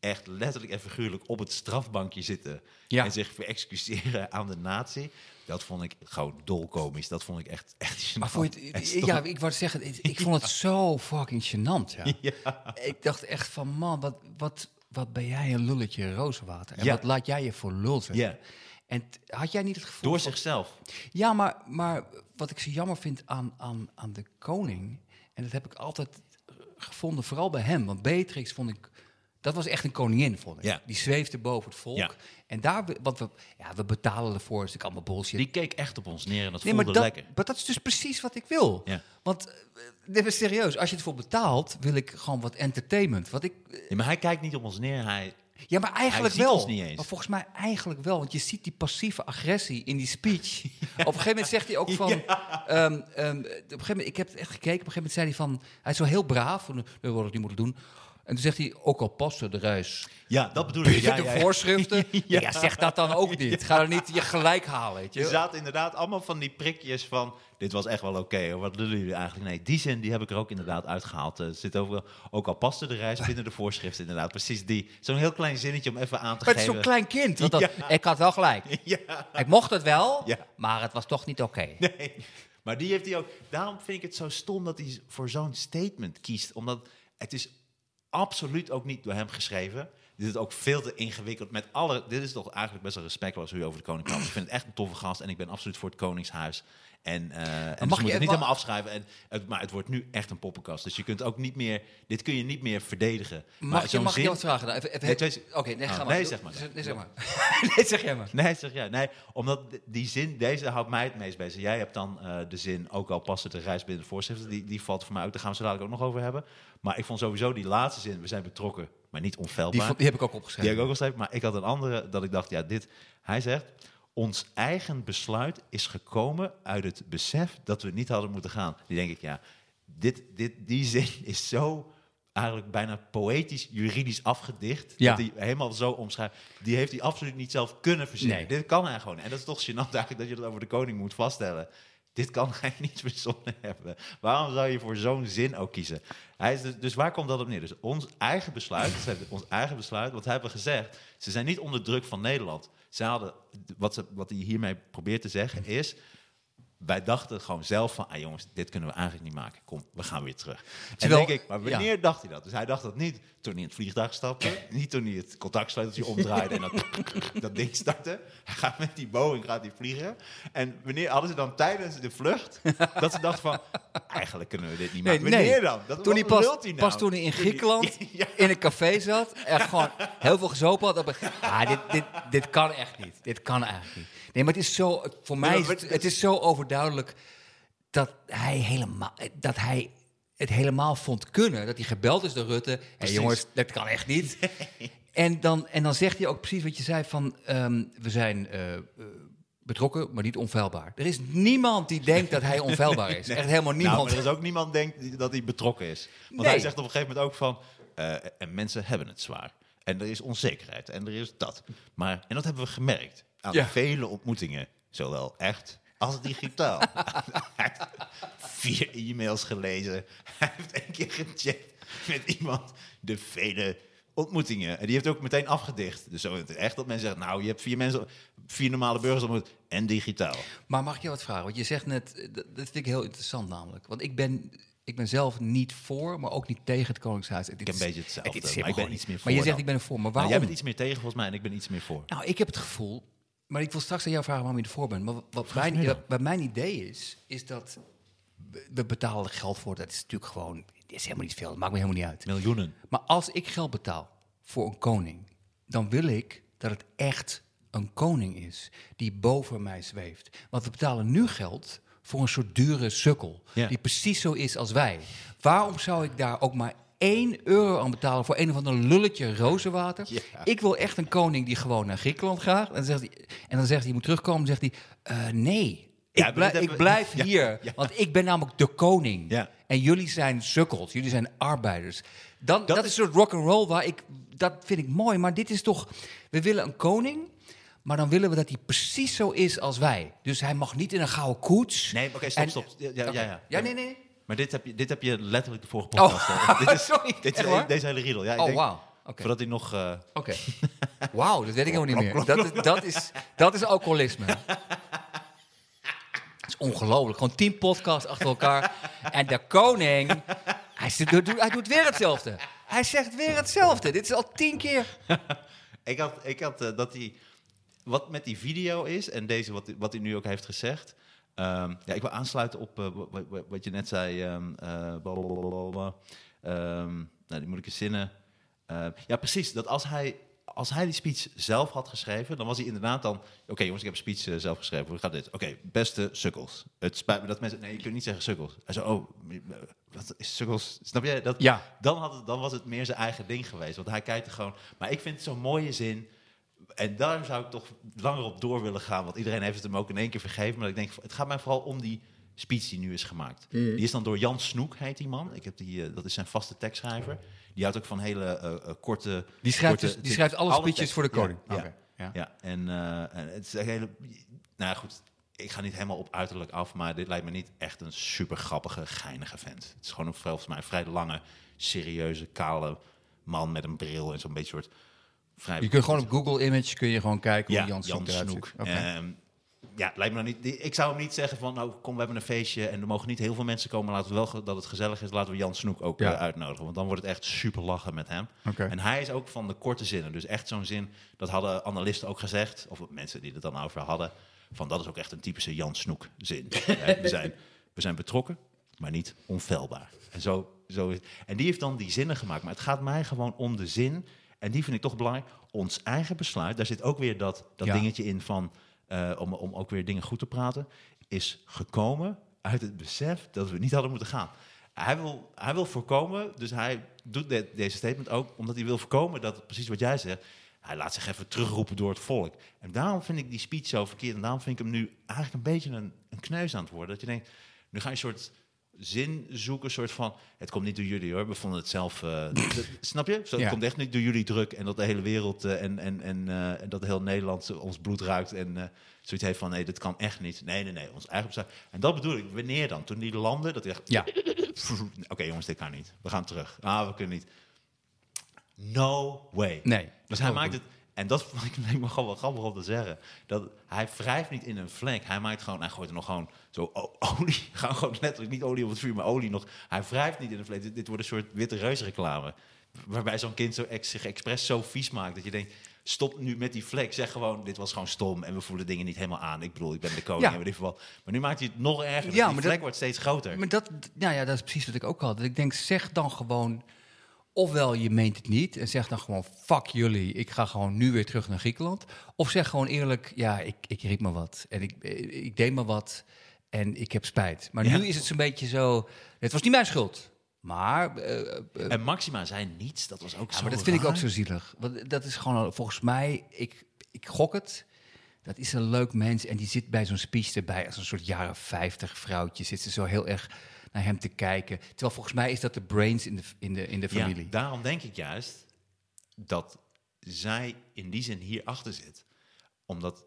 echt letterlijk en figuurlijk op het strafbankje zitten.
Ja.
En zich verexcuseren aan de natie. Dat vond ik gewoon dolkomisch. Dat vond ik echt, echt
maar je het, ja, ik wou zeggen, ik, ik vond het zo fucking gênant. Ja.
Ja.
Ik dacht echt van, man, wat, wat, wat ben jij een lulletje rozenwater. En wat laat jij je voor lul zetten. En had jij niet het gevoel...
Door
van-
zichzelf.
Ja, maar, maar wat ik zo jammer vind aan, aan, aan de koning... en dat heb ik altijd eh, gevonden, vooral bij hem... want Beatrix vond ik... Dat was echt een koningin, vond ik.
Ja.
Die zweefde boven het volk.
Ja.
En daar, want we, ja, we betalen ervoor, is natuurlijk allemaal bullshit.
Die keek echt op ons neer en dat
nee,
voelde
maar dat,
lekker.
maar dat is dus precies wat ik wil.
Ja.
Want, eh, dit is serieus, als je ervoor betaalt, wil ik gewoon wat entertainment. Wat ik, eh,
Ja, maar hij kijkt niet op ons neer. Hij,
ja, maar eigenlijk wel.
ons niet eens.
Maar volgens mij eigenlijk wel. Want je ziet die passieve agressie in die speech. Op een gegeven moment zegt hij ook van... ehm, ehm, op een gegeven moment, ik heb het echt gekeken. Op een gegeven moment zei hij van... Hij is zo heel braaf. Nee, wat ik niet moeten doen. En toen zegt hij, ook al paste de reis.
ja, dat bedoel ik. Ja,
de
ja,
voorschriften. ja. zeg dat dan ook niet. Ga er niet je gelijk halen, weet
Er
je.
zaten inderdaad allemaal van die prikjes van... dit was echt wel oké, wat doen jullie eigenlijk? Nee, die zin die heb ik er ook inderdaad uitgehaald. Eh, Er zit over, ook al paste de reis binnen de voorschrift inderdaad. Precies die. Zo'n heel klein zinnetje om even aan te
Maar het is
geven.
zo'n klein kind. Want dat-. Ik had wel gelijk. Ik mocht het wel, maar het was toch niet oké.
nee. Maar die heeft hij ook... Daarom vind ik het zo stom dat hij voor zo'n statement kiest. Omdat het is absoluut ook niet door hem geschreven. Dit is ook veel te ingewikkeld. Met alle, dit is toch eigenlijk best wel respectloos hoe je over de koning kan. Ik vind het echt een toffe gast en ik ben absoluut voor het koningshuis. En, eh en dus
mag je
het niet helemaal afschrijven. En, het, maar het wordt nu echt een poppenkast. Dus je kunt ook niet meer, dit kun je niet meer verdedigen. Maar
Mag, je,
zo'n
mag
zin-
wat vragen? dan? Even, even,
Nee, twee-
Oké, nee, ga
Oh,
maar.
nee, zeg maar.
Nee, zeg maar. nee, zeg jij maar.
Nee, zeg ja. Nee, omdat die zin, deze houdt mij het meest bezig. Jij hebt dan eh, de zin, ook al past het de reis binnen de voorschriften, die, die valt voor mij ook. Daar gaan we zo dadelijk ook nog over hebben. Maar ik vond sowieso die laatste zin, we zijn betrokken, maar niet onfeilbaar.
Die, vond- die heb ik ook
Die
opgeschreven.
heb ik ook al geschreven, maar ik had een andere dat ik dacht, ja, dit. Hij zegt, ons eigen besluit is gekomen uit het besef dat we niet hadden moeten gaan. Die denk ik, ja, dit, dit, die zin is zo eigenlijk bijna poëtisch, juridisch afgedicht.
Ja.
Dat hij helemaal zo omschrijft. Die heeft hij absoluut niet zelf kunnen verzinnen.
Nee.
Dit kan hij gewoon. En dat is toch gênant eigenlijk dat je dat over de koning moet vaststellen. Dit kan hij niet verzonnen hebben. Waarom zou je voor zo'n zin ook kiezen? Hij is dus, dus waar komt dat op neer? Dus ons eigen besluit, ons eigen besluit, wat hebben we gezegd? Ze zijn niet onder druk van Nederland. Ze hadden, wat, ze, wat hij hiermee probeert te zeggen is, wij dachten gewoon zelf van, ah jongens, dit kunnen we eigenlijk niet maken. Kom, we gaan weer terug. En
Terwijl-
denk ik, maar wanneer dacht hij dat? Dus hij dacht dat niet toen hij in het vliegtuig stapte, niet toen hij het contactsleuteltje omdraaide en dat, dat ding startte. Hij gaat met die Boeing gaat hij vliegen. En wanneer hadden ze dan tijdens de vlucht dat ze dachten van, eigenlijk kunnen we dit niet
Nee,
maken. Wanneer
nee.
dan? Dat,
Toen hij pas,
hij nou?
pas toen hij in Griekenland
Ja.
in een café zat en gewoon heel veel gezopen had. Ah, dit, dit, dit kan echt niet. Dit kan eigenlijk niet. Nee, maar het is zo, voor mij is het, is zo overduidelijk dat hij helemaal, dat hij het helemaal vond kunnen. Dat hij gebeld is door Rutte. Hé
Precies.
jongens, dat kan echt niet. En dan, en dan zegt hij ook precies wat je zei van, ehm, we zijn eh, eh, betrokken, maar niet onfeilbaar. Er is niemand die denkt dat hij onfeilbaar is. Echt helemaal niemand.
Nou, maar er is ook niemand denkt dat hij betrokken is. Want
Nee.
hij zegt op een gegeven moment ook van... eh, en mensen hebben het zwaar. En er is onzekerheid. En er is dat. Maar, en dat hebben we gemerkt aan
Ja.
vele ontmoetingen. Zowel echt als digitaal. hij vier e-mails gelezen. Hij heeft één keer gechat met iemand. De vele ontmoetingen. En die heeft ook meteen afgedicht. Dus zo echt dat mensen zeggen... Nou, je hebt vier mensen... Vier normale burgers ontmoet. En digitaal.
Maar mag ik je wat vragen? Want je zegt net, eh, dat, dat vind ik heel interessant namelijk. Want ik ben, ik ben zelf niet voor, maar ook niet tegen het Koningshuis. Het
Ik een beetje hetzelfde.
het
maar ik ben iets meer voor
Maar je zegt,
dan.
ik ben er voor. Maar
Nou,
waarom?
jij bent iets meer tegen volgens mij en ik ben iets meer voor.
Nou, ik heb het gevoel, maar ik wil straks aan jou vragen waarom je ervoor bent. Maar wat, mijn, wat mijn idee is, is dat we- we betalen geld voor. Dat is natuurlijk gewoon, dat is helemaal niet veel. Dat maakt me helemaal niet uit.
Miljoenen.
Maar als ik geld betaal voor een koning, dan wil ik dat het echt een koning is die boven mij zweeft. Want we betalen nu geld voor een soort dure sukkel,
Ja.
die precies zo is als wij. Waarom zou ik daar ook maar 1 euro aan betalen voor een of ander lulletje rozenwater?
Ja.
Ik wil echt een koning die gewoon naar Griekenland gaat. En dan zegt hij, en dan zegt hij je moet terugkomen. Dan zegt hij, eh, nee. Ik, blijf,
dit
ik
hebben-
blijf
Ja,
hier,
ja.
want ik ben namelijk de koning.
Ja.
En jullie zijn sukkels, jullie zijn arbeiders. Dan, dat,
Dat
is een soort rock and roll waar ik dat vind ik mooi. Maar dit is toch, we willen een koning, maar dan willen we dat hij precies zo is als wij. Dus hij mag niet in een gouden koets.
Nee, oké, stop,
En-
stop. Ja, ja, ja. Ja,
nee, nee.
Maar dit heb, je, dit heb je letterlijk de vorige
Oh,
podcast. hè. dit is,
sorry.
Dit is deze hele riedel. Ja, ik
Oh,
denk.
Oké.
Voordat hij nog... eh,
Oké. Wauw, dat weet ik helemaal niet meer. Dat is, dat is, dat is alcoholisme. Het is ongelooflijk. Gewoon tien podcasts achter elkaar. En de koning, hij, zit- doet- hij doet weer hetzelfde. Hij zegt weer hetzelfde. Dit is al tien keer.
ik had, ik had eh, dat hij... Wat met die video is, en deze wat, wat hij nu ook heeft gezegd... ehm, ja, ik wil aansluiten op eh, wat, je net zei. ehm eh, blablabla. Ehm, nou, die moet ik in zinnen. Eh, ja, precies. Dat als hij, als hij die speech zelf had geschreven, dan was hij inderdaad dan... Oké jongens, ik heb een speech eh, zelf geschreven. Hoe gaat dit? Oké, beste sukkels. Het spijt me dat mensen... Nee, je kunt niet zeggen sukkels. Hij zei, oh, wat is sukkels? Snap jij? Dat,
Ja.
dan, had het, dan was het meer zijn eigen ding geweest. Want hij kijkt er gewoon... Maar ik vind het zo'n mooie zin... En daar zou ik toch langer op door willen gaan. Want iedereen heeft het hem ook in één keer vergeven. Maar ik denk, het gaat mij vooral om die speech die nu is gemaakt. Die is dan door Jan Snoek, heet die man. Ik heb die, eh, dat is zijn vaste tekstschrijver. Die houdt ook van hele eh, eh, korte...
Die schrijft,
korte-
dus- die schrijft alle speeches
tekst.
voor de koning.
Ja,
ja.
ja. en, en het is een hele... Nou goed, ik ga niet helemaal op uiterlijk af, maar dit lijkt me niet echt een super grappige, geinige vent. Het is gewoon een, volgens mij een vrij lange, serieuze, kale man met een bril en zo'n beetje soort... Vrij
Je kunt gewoon op Google Image kun je gewoon kijken hoe Jan Snoek eruit
Snoek. Ehm, ja, lijkt me nou niet. Ik zou hem niet zeggen van, nou kom, we hebben een feestje en er mogen niet heel veel mensen komen. Laten we wel dat het gezellig is. Laten we Jan Snoek ook
Ja.
eh, uitnodigen, want dan wordt het echt super lachen met hem. En hij is ook van de korte zinnen, dus echt zo'n zin. Dat hadden analisten ook gezegd, of mensen die het dan over hadden. Van dat is ook echt een typische Jan Snoek zin. We, zijn, we zijn betrokken, maar niet onfeilbaar. En, zo, zo is, en die heeft dan die zinnen gemaakt. Maar het gaat mij gewoon om de zin. En die vind ik toch belangrijk. Ons eigen besluit, daar zit ook weer dat, dat
Ja.
dingetje in van... eh, om, om ook weer dingen goed te praten, is gekomen uit het besef dat we niet hadden moeten gaan. Hij wil, hij wil voorkomen, dus hij doet de- deze statement ook omdat hij wil voorkomen dat, precies wat jij zegt, hij laat zich even terugroepen door het volk. En daarom vind ik die speech zo verkeerd en daarom vind ik hem nu eigenlijk een beetje een, een kneus aan het worden. Dat je denkt, nu ga je een soort zin zoeken, soort van, het komt niet door jullie hoor, we vonden het zelf, eh, snap je? Zo, het
Ja.
komt echt niet door jullie druk en dat de hele wereld eh, en, en, en, eh, en dat heel Nederland ons bloed ruikt en zoiets heeft van, nee, dit kan echt niet. Nee, nee, nee, ons eigen besluit. En dat bedoel ik, wanneer dan? Toen die landen, dat echt,
Ja,
oké jongens, dit kan niet. We gaan terug. Ah, we kunnen niet. No way.
nee.
Dus hij maakt het, en dat vond ik lijkt me gewoon wel grappig om te zeggen. Dat hij wrijft niet in een vlek. Hij maakt gewoon, hij gooit er nog gewoon zo olie. Gewoon, gewoon letterlijk niet olie op het vuur, maar olie nog. Hij wrijft niet in een vlek. Dit, dit wordt een soort witte reusreclame. Waarbij zo'n kind zo ex, zich expres zo vies maakt dat je denkt. Stop nu met die vlek. Zeg gewoon, dit was gewoon stom en we voelen dingen niet helemaal aan. Ik bedoel, ik ben de koning
Ja.
en. Maar nu maakt hij het nog erger.
Ja,
Ja, die
maar
wordt steeds groter.
Maar dat, nou ja, dat is precies wat ik ook had. Dat ik denk, zeg dan gewoon... Ofwel, je meent het niet en zeg dan gewoon... fuck jullie, ik ga gewoon nu weer terug naar Griekenland. Of zeg gewoon eerlijk, ja, ik, ik riep me wat. En ik, ik deed me wat en ik heb spijt. Maar
Ja.
nu is het zo'n beetje zo... Het was niet mijn schuld. Maar, eh, eh,
en Maxima zei niets. Dat was ook
ja,
zo
maar dat vind ik ook zo zielig. Want dat is gewoon, volgens mij, ik, ik gok het. Dat is een leuk mens en die zit bij zo'n speech erbij als een soort jaren 50 vrouwtje. Zit ze zo heel erg naar hem te kijken. Terwijl volgens mij is dat de brains in de, in de, in de familie.
Ja, daarom denk ik juist dat zij in die zin hier achter zit. Omdat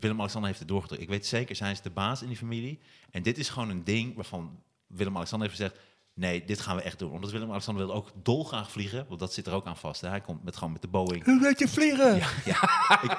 Willem-Alexander heeft het doorgedrukt. Ik weet zeker, zij is de baas in die familie. En dit is gewoon een ding waarvan Willem-Alexander heeft gezegd... nee, dit gaan we echt doen. Omdat Willem-Alexander wil ook dolgraag vliegen. Want dat zit er ook aan vast. Hè. Hij komt met, gewoon met de Boeing.
Hoe weet je vliegen?
Ja, ik,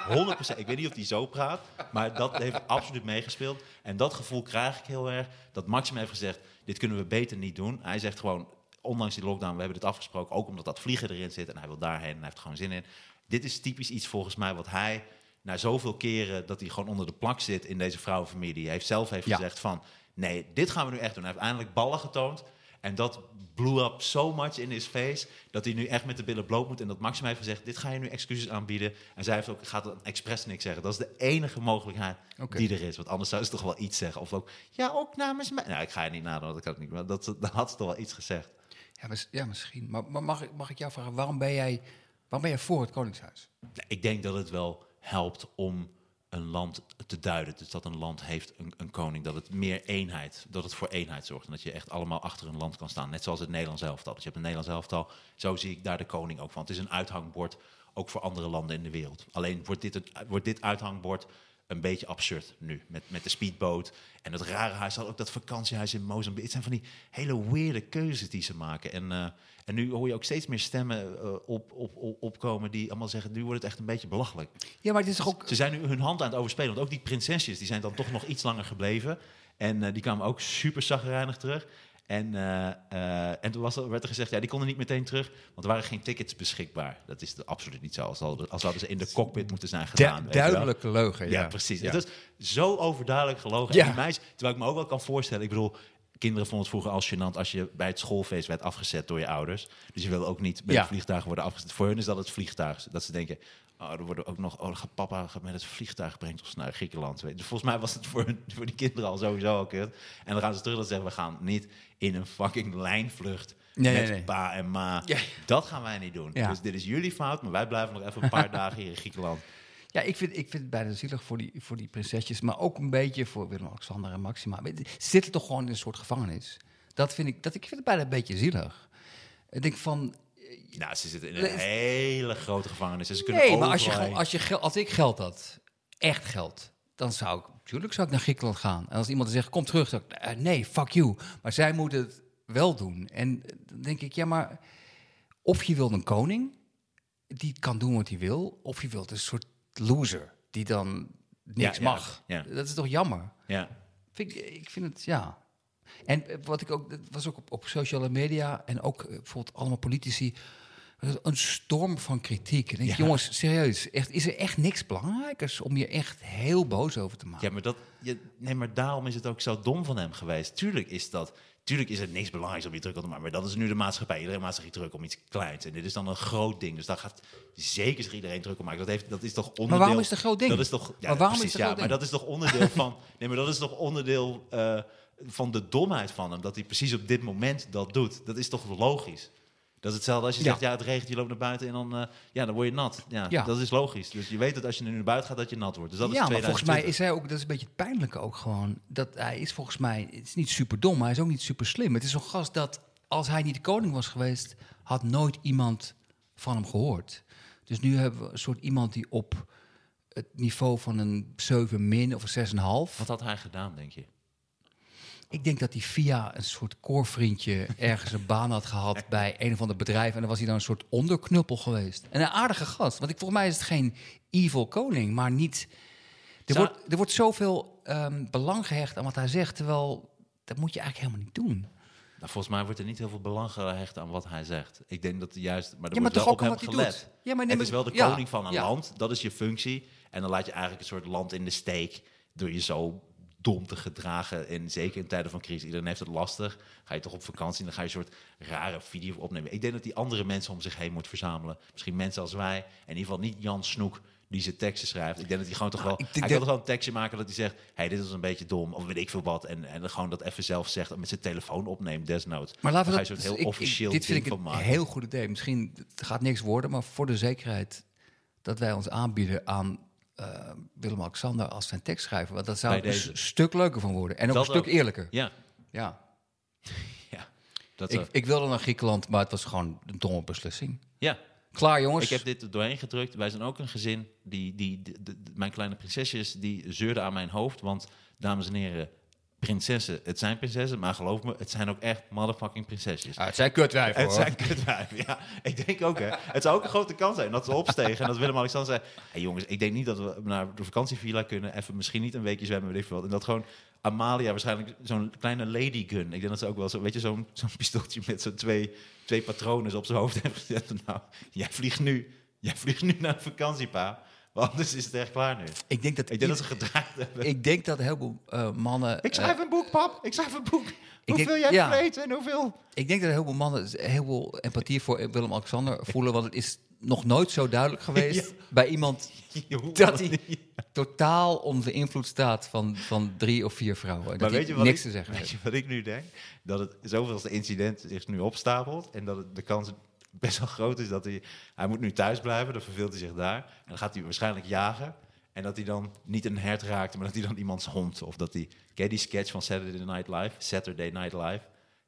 100%. Ik weet niet of hij zo praat, maar dat heeft absoluut meegespeeld. En dat gevoel krijg ik heel erg. Dat Maxim heeft gezegd, dit kunnen we beter niet doen. Hij zegt gewoon, ondanks die lockdown, we hebben dit afgesproken. Ook omdat dat vliegen erin zit en hij wil daarheen en hij heeft er gewoon zin in. Dit is typisch iets volgens mij wat hij, na zoveel keren dat hij gewoon onder de plak zit in deze vrouwenfamilie. Hij heeft zelf heeft
Ja.
gezegd van, nee, dit gaan we nu echt doen. Hij heeft eindelijk ballen getoond. En dat blew up so much in his face dat hij nu echt met de billen bloot moet. En dat Maxim heeft gezegd: Dit ga je nu excuses aanbieden. En zij heeft ook, gaat dan expres niks zeggen. Dat is de enige mogelijkheid die er is. Want anders zou ze toch wel iets zeggen. Of ook, ja, ook namens mij. Nou, ik ga je niet nadenken, dat kan ik niet. Maar dat, dan had ze toch wel iets gezegd.
Ja, mis- ja misschien. Maar, maar mag, ik, mag ik jou vragen, waarom ben, jij, waarom ben jij voor het Koningshuis?
Ik denk dat het wel helpt om een land te duiden. Dus dat een land heeft een, een koning, dat het meer eenheid, dat het voor eenheid zorgt. En dat je echt allemaal achter een land kan staan. Net zoals het Nederlands elftal. Dus je hebt een Nederlands elftal, zo zie ik daar de koning ook van. Het is een uithangbord, ook voor andere landen in de wereld. Alleen wordt dit, het, wordt dit uithangbord een beetje absurd nu. Met, met de speedboot en het rare huis, ook dat vakantiehuis in Mozambique. Het zijn van die hele weirde keuzes die ze maken. En, eh, en nu hoor je ook steeds meer stemmen eh, op, op, op, opkomen die allemaal zeggen... nu wordt het echt een beetje belachelijk.
Ja, maar het is toch ook...
Ze zijn nu hun hand aan het overspelen. Want ook die prinsesjes die zijn dan toch nog iets langer gebleven. En eh, die kwamen ook super zagrijnig terug. En, eh, en toen was er, werd er gezegd, ja, die konden niet meteen terug. Want er waren geen tickets beschikbaar. Dat is absoluut niet zo. Als, hadden- als hadden ze in de cockpit moeten zijn gedaan.
duidelijke leugen.
Ja,
Ja,
precies.
Ja.
Het is zo overduidelijk gelogen.
Ja.
En die meisjes, terwijl ik me ook wel kan voorstellen, ik bedoel, kinderen vonden het vroeger als gênant als je bij het schoolfeest werd afgezet door je ouders. Dus je wil ook niet met
Ja.
het vliegtuig worden afgezet. Voor hun is dat het vliegtuig. Dat ze denken, oh, er worden ook nog, oh, dan gaat papa gaat met het vliegtuig brengt ons naar Griekenland. Dus volgens mij was het voor, hun, voor die kinderen al sowieso al kut. En dan gaan ze terug en zeggen, we gaan niet in een fucking lijnvlucht
Nee,
met
nee, nee.
pa en ma.
Ja.
Dat gaan wij niet doen.
Ja.
Dus dit is jullie fout, maar wij blijven nog even een paar dagen hier in Griekenland.
Ja, ik vind, ik vind het bijna zielig voor die, voor die prinsesjes, maar ook een beetje voor Willem-Alexander en Maxima. Ze zitten toch gewoon in een soort gevangenis. Dat vind ik, dat, ik vind het bijna een beetje zielig. Ik denk van,
Nou, ze zitten in een hele grote gevangenis. en Ze kunnen
nee, maar als, je, als, je als ik geld had, echt geld, dan zou ik, natuurlijk zou ik naar Griekenland gaan. En als iemand zegt, kom terug, dan ik, eh, nee, fuck you. Maar zij moeten het wel doen. En eh, dan denk ik, ja, maar of je wilt een koning, die kan doen wat hij wil, of je wilt een soort loser, die dan niks
ja,
mag.
ja.
Dat is toch jammer?
Ja.
Vind ik, ik vind het, ja. En wat ik ook, dat was ook op, op sociale media en ook eh, bijvoorbeeld allemaal politici een storm van kritiek. En denk, jongens, serieus, echt, is er echt niks belangrijkers om je echt heel boos over te maken?
Ja, maar, dat, je, nee, maar daarom is het ook zo dom van hem geweest. Tuurlijk is dat. Tuurlijk is het niks belangrijks om je druk op te maken. Maar dat is nu de maatschappij. Iedereen maakt zich druk om iets kleins. En dit is dan een groot ding. Dus daar gaat zeker zich iedereen druk om maken. Dat, heeft, dat is toch onderdeel...
waarom is het een groot ding?
Dat is toch... Ja,
Maar waarom is
precies,
het een
ja, Maar dat is toch onderdeel van... Nee, maar dat is toch onderdeel eh, van de domheid van hem. Dat hij precies op dit moment dat doet. Dat is toch logisch? Dat is hetzelfde als je zegt, ja, het regent, je loopt naar buiten en dan, eh, ja, dan word je nat. Ja,
Ja.
dat is logisch. Dus je weet dat als je nu naar buiten gaat, dat je nat wordt. Dus dat
ja,
is
maar volgens mij
2020.
is hij ook, dat is een beetje het pijnlijke ook gewoon, dat hij is volgens mij, het is niet super dom, maar hij is ook niet super slim. Het is zo'n gast dat, als hij niet de koning was geweest, had nooit iemand van hem gehoord. Dus nu hebben we een soort iemand die op het niveau van een 7 min of een 6,5.
Wat had hij gedaan, denk je?
Ik denk dat hij via een soort koorvriendje ergens een baan had gehad bij een of ander bedrijf. En dan was hij dan een soort onderknuppel geweest. En een aardige gast. Want ik, volgens mij is het geen evil koning, maar niet... Er,
Zou-
wordt, er wordt zoveel ehm, belang gehecht aan wat hij zegt, terwijl dat moet je eigenlijk helemaal niet doen.
Nou, volgens mij wordt er niet heel veel belang gehecht aan wat hij zegt. Ik denk dat juist... Maar er
Ja, maar
wordt
toch
wel
ook
op hem gelet.
doet. Ja, maar
het is wel de
ja,
koning van een
ja.
land. Dat is je functie. En dan laat je eigenlijk een soort land in de steek... door je zo dom te gedragen. En zeker in tijden van crisis. Iedereen heeft het lastig. Ga je toch op vakantie en dan ga je een soort rare video opnemen. Ik denk dat hij andere mensen om zich heen moet verzamelen. Misschien mensen als wij. En in ieder geval niet Jan Snoek die zijn teksten schrijft. Ik denk dat hij gewoon toch wel...
ik denk
Hij
dat-
wil toch wel een tekstje maken dat hij zegt... hey, dit is een beetje dom. Of weet ik veel wat. En, en dan gewoon dat even zelf zegt. Met zijn telefoon opneemt, desnoods.
Maar laten we
Dan
dat,
ga je een soort
ik-
heel
ik-
officieel
Dit vind ik een
maken.
heel goed idee. Misschien het gaat niks worden, maar voor de zekerheid dat wij ons aanbieden aan Willem-Alexander als zijn tekstschrijver. Want dat zou
Bij
er een stuk leuker van worden. En ook
Dat
een stuk
ook.
eerlijker.
Ja,
Ja.
ja. Dat,
Ik,
eh,
ik wilde naar Griekenland, maar het was gewoon een domme beslissing.
ja.
Klaar, jongens.
Ik heb dit er doorheen gedrukt. Wij zijn ook een gezin. Die, die, mijn kleine prinsesjes die zeurden aan mijn hoofd. Want, dames en heren, prinsessen, het zijn prinsessen. Maar geloof me, het zijn ook echt motherfucking prinsesjes.
Ah, het zijn kutwijven,
Het
hoor.
zijn kutwijven, ja. Ik denk ook, hè. Het zou ook een grote kans zijn dat ze opstegen. En dat Willem-Alexander zei... Hey jongens, ik denk niet dat we naar de vakantievilla kunnen. Even misschien niet een weekje zwemmen, weet ik wat. En dat gewoon Amalia waarschijnlijk zo'n kleine ladygun. Ik denk dat ze ook wel zo... Weet je, zo'n zo'n pistooltje met zo'n twee, twee patronen op zijn hoofd heeft gezet. Nou, jij vliegt nu... Jij vliegt nu naar de vakantie, pa. Want anders is het echt klaar nu.
Ik denk dat,
Ik denk dat ze gedraaid hebben.
ik denk dat een heleboel eh, mannen...
Ik schrijf een boek, pap. Ik schrijf een boek. Hoeveel
denk-
jij
ja.
en hoeveel...
Ik denk dat heel veel mannen heel veel empathie voor Willem-Alexander voelen. Want het is nog nooit zo duidelijk geweest
Ja.
bij iemand dat hij totaal onder de invloed staat van, van drie of vier vrouwen. Dat
Maar
hij
weet je, wat
niks
ik,
te zeggen
weet je wat ik nu denk? Dat het zoveelste incident zich nu opstapelt. En dat het, de kans best wel groot is dat hij... Hij moet nu thuis blijven, dan verveelt hij zich daar. En dan gaat hij waarschijnlijk jagen. En dat hij dan niet een hert raakt, maar dat hij dan iemands hond... Of dat hij... Ken je die sketch van Saturday Night Live? Saturday Night Live.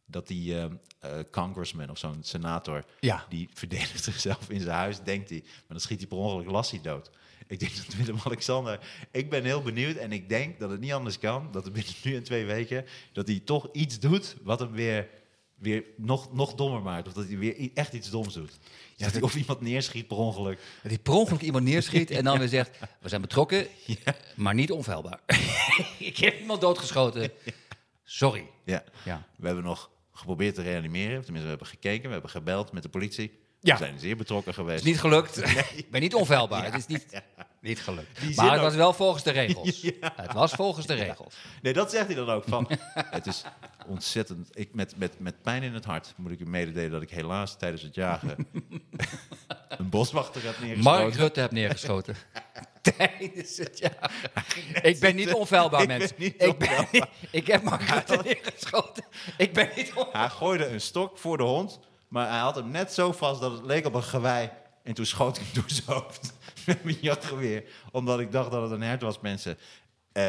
Dat die ehm, eh, congressman of zo'n senator...
Ja.
die verdedigt zichzelf in zijn huis, denkt hij. Maar dan schiet hij per ongeluk Lassie dood. Ik denk dat Willem-Alexander... Ik ben heel benieuwd en ik denk dat het niet anders kan... dat er binnen nu en twee weken... dat hij toch iets doet wat hem weer, weer nog, nog dommer maakt. Of dat hij weer echt iets doms doet. Ja, dat hij of iemand neerschiet per ongeluk.
Dat hij per ongeluk iemand neerschiet en dan weer zegt... we zijn betrokken, maar niet onfeilbaar. ik heb iemand doodgeschoten. Sorry.
Ja.
Ja.
We hebben nog geprobeerd te reanimeren. Tenminste, we hebben gekeken, we hebben gebeld met de politie.
Ja.
We zijn zeer betrokken geweest.
Het is niet gelukt. Ik ben niet onfeilbaar. Het is niet, niet gelukt.
Die
Maar het
ook.
was wel volgens de regels. Het was volgens de regels.
Nee, dat zegt hij dan ook. Van, het is ontzettend. Ik, met, met, met pijn in het hart moet ik u mededelen dat ik helaas tijdens het jagen een boswachter heb neergeschoten.
Mark Rutte heb neergeschoten. Tijdens het jaar. Ik ben niet onfeilbaar,
Ik ben
mensen.
niet
Ik, ben, ik heb Mark Rutte neergeschoten. Ik ben niet onfeilbaar.
Hij gooide een stok voor de hond, maar hij had hem net zo vast dat het leek op een gewei. En toen schoot ik hem door zijn hoofd met mijn jachtgeweer. Omdat ik dacht dat het een hert was, mensen. Eh,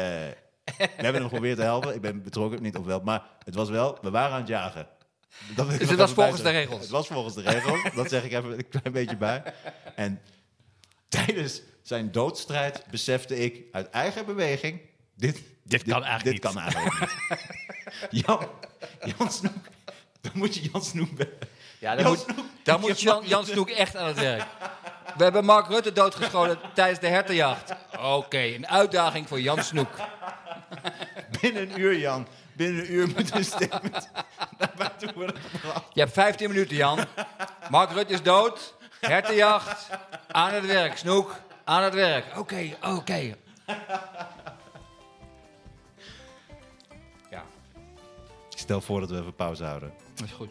we hebben hem geprobeerd te helpen. Ik ben betrokken, niet of wel. Maar het was wel, we waren aan het jagen. Dat ik
Dus het was volgens de regels.
Het was volgens de regels. Dat zeg ik even een klein beetje bij. En tijdens zijn doodstrijd besefte ik uit eigen beweging... Dit, dit,
kan eigenlijk
dit
niet.
kan eigenlijk niet. Jan, Jan Snoek. Dan moet je Jan Snoek bellen.
Ja, dan
Jan
moet,
ik
moet Jan, Snoek echt aan het werk. We hebben Mark Rutte doodgeschoten tijdens de hertenjacht. Oké, een uitdaging voor Jan Snoek.
Binnen een uur, Jan. Binnen een uur moet een statement naar buiten worden gebracht.
Je hebt 15 minuten, Jan. Mark Rutte is dood. Hertenjacht. Aan het werk. Snoek. Aan het werk. Oké, oké. Ja,
Ik stel voor dat we even pauze houden.
dat is goed.